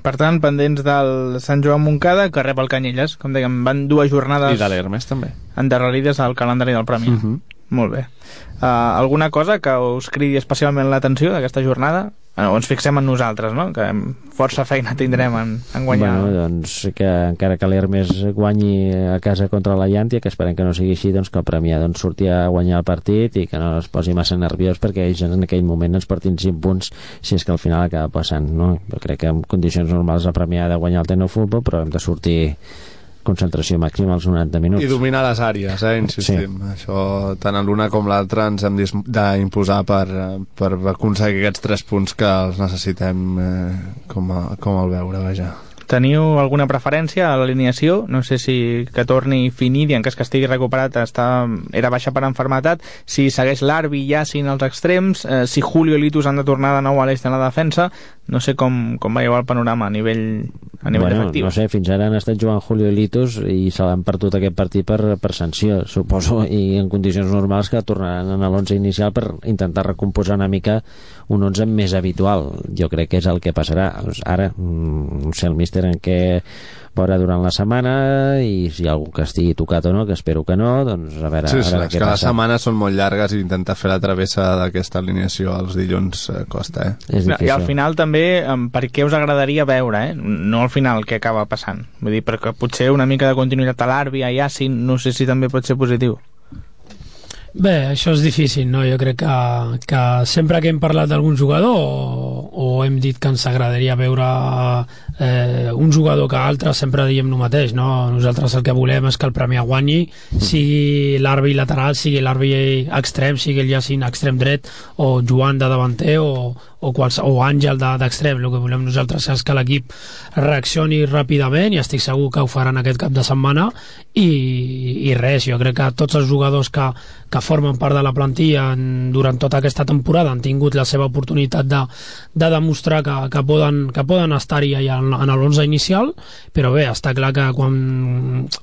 Per tant, pendents del Sant Joan Moncada, que rep el Canyelles. Com dèiem, van dues jornades I de l'Hermes també. endarrerides al calendari del Premi. Uh -huh. Molt bé. Uh, alguna cosa que us cridi especialment l'atenció d'aquesta jornada? Bueno, ens fixem en nosaltres, no? Que força feina tindrem en, en guanyar. Bueno, doncs que encara que l'Hermes guanyi a casa contra la Llàntia, que esperem que no sigui així, doncs que el Premià doncs, surti a guanyar el partit i que no es posi massa nerviós perquè ells en aquell moment ens portin 5 punts si és que al final acaba passant, no? Jo crec que en condicions normals el Premià ha de guanyar el Teno Futbol, però hem de sortir concentració màxima als 90 minuts. I dominar les àrees, eh, insistim. Sí. Això, tant en l'una com l'altra, ens hem d'imposar per, per aconseguir aquests tres punts que els necessitem eh, com, a, com el veure, vaja. Teniu alguna preferència a l'alineació? No sé si que torni Finidi, en cas que estigui recuperat, està, era baixa per enfermetat, si segueix l'Arbi i Yassin als extrems, eh, si Julio i Litus han de tornar de nou a l'est en la defensa, no sé com, com veieu el panorama a nivell, a nivell bueno, efectiu. no sé, fins ara han estat jugant Julio i Litos i se l'han perdut aquest partit per, per sanció, suposo, i en condicions normals que tornaran a l'11 inicial per intentar recomposar una mica un 11 més habitual. Jo crec que és el que passarà. Ara, mm, no sé, el míster en què veurà durant la setmana i si hi ha algú que estigui tocat o no, que espero que no, doncs a veure, Sí, a sí, veure és què que les passa. setmanes són molt llargues i intentar fer la travessa d'aquesta alineació els dilluns eh, costa, eh? És I difícil. al final també, per què us agradaria veure, eh? no al final què acaba passant. Vull dir, perquè potser una mica de continuïtat a l'Arbi, a Yassin, no sé si també pot ser positiu. Bé, això és difícil, no? Jo crec que, que sempre que hem parlat d'algun jugador o, o hem dit que ens agradaria veure eh, un jugador que altre, sempre diem el mateix, no? Nosaltres el que volem és que el Premià guanyi, sigui l'arbi lateral, sigui l'arbi extrem, sigui el Jacint extrem dret, o Joan de davanter, o, o, quals, o Àngel de- d'extrem. El que volem nosaltres és que l'equip reaccioni ràpidament i estic segur que ho faran aquest cap de setmana i, i res, jo crec que tots els jugadors que, que formen part de la plantilla en, durant tota aquesta temporada han tingut la seva oportunitat de, de demostrar que, que poden, que poden estar-hi en, en l'11 inicial, però bé, està clar que quan,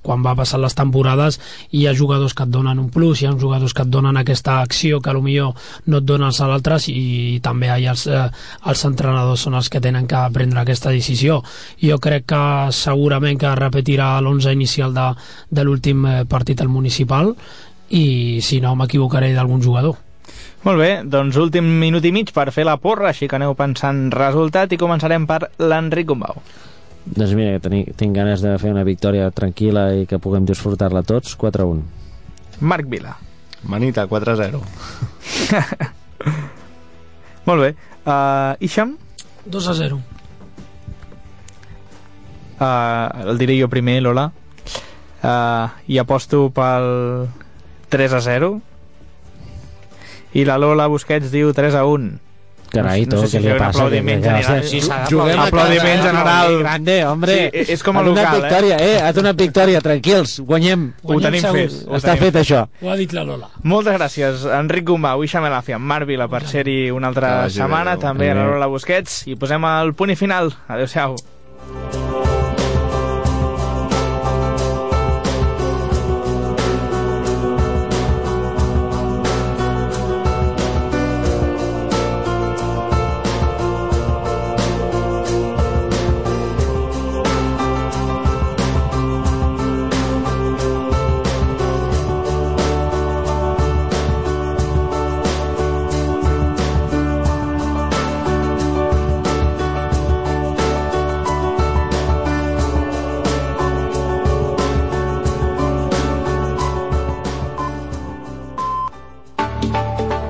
quan va passant les temporades hi ha jugadors que et donen un plus, hi ha jugadors que et donen aquesta acció que potser no et donen els altres i també hi ha els, eh, els entrenadors són els que tenen que prendre aquesta decisió. Jo crec que segurament que repetirà l'11 inicial de, de l'últim eh, partit al municipal i si no m'equivocaré d'algun jugador. Molt bé, doncs últim minut i mig per fer la porra, així que aneu pensant resultat i començarem per l'Enric Gombau. Doncs mira, tinc, tinc ganes de fer una victòria tranquil·la i que puguem disfrutar-la tots, 4-1. Marc Vila. Manita, 4-0. Molt bé. Uh, Ixam? 2 a 0. Uh, el diré jo primer, Lola. Uh, I aposto pel 3 a 0. I la Lola Busquets diu 3 a 1. Carai, No sé no si què li passa? aplaudiment general. Sí, Juguem Aplaudiment general. Grande, hombre. Sí, és com a local, eh? victòria, eh? Ha donat victòria, tranquils, guanyem. Ho tenim segur. fet. Ho Està tenim fet això. Ho ha dit la Lola. Moltes gràcies, Enric Gombau, Ixam Elafia, Marc Vila, per ser-hi una altra bé, setmana, adéu. també a la Adéu. Lola Busquets, i posem el punt i final. Adéu-siau.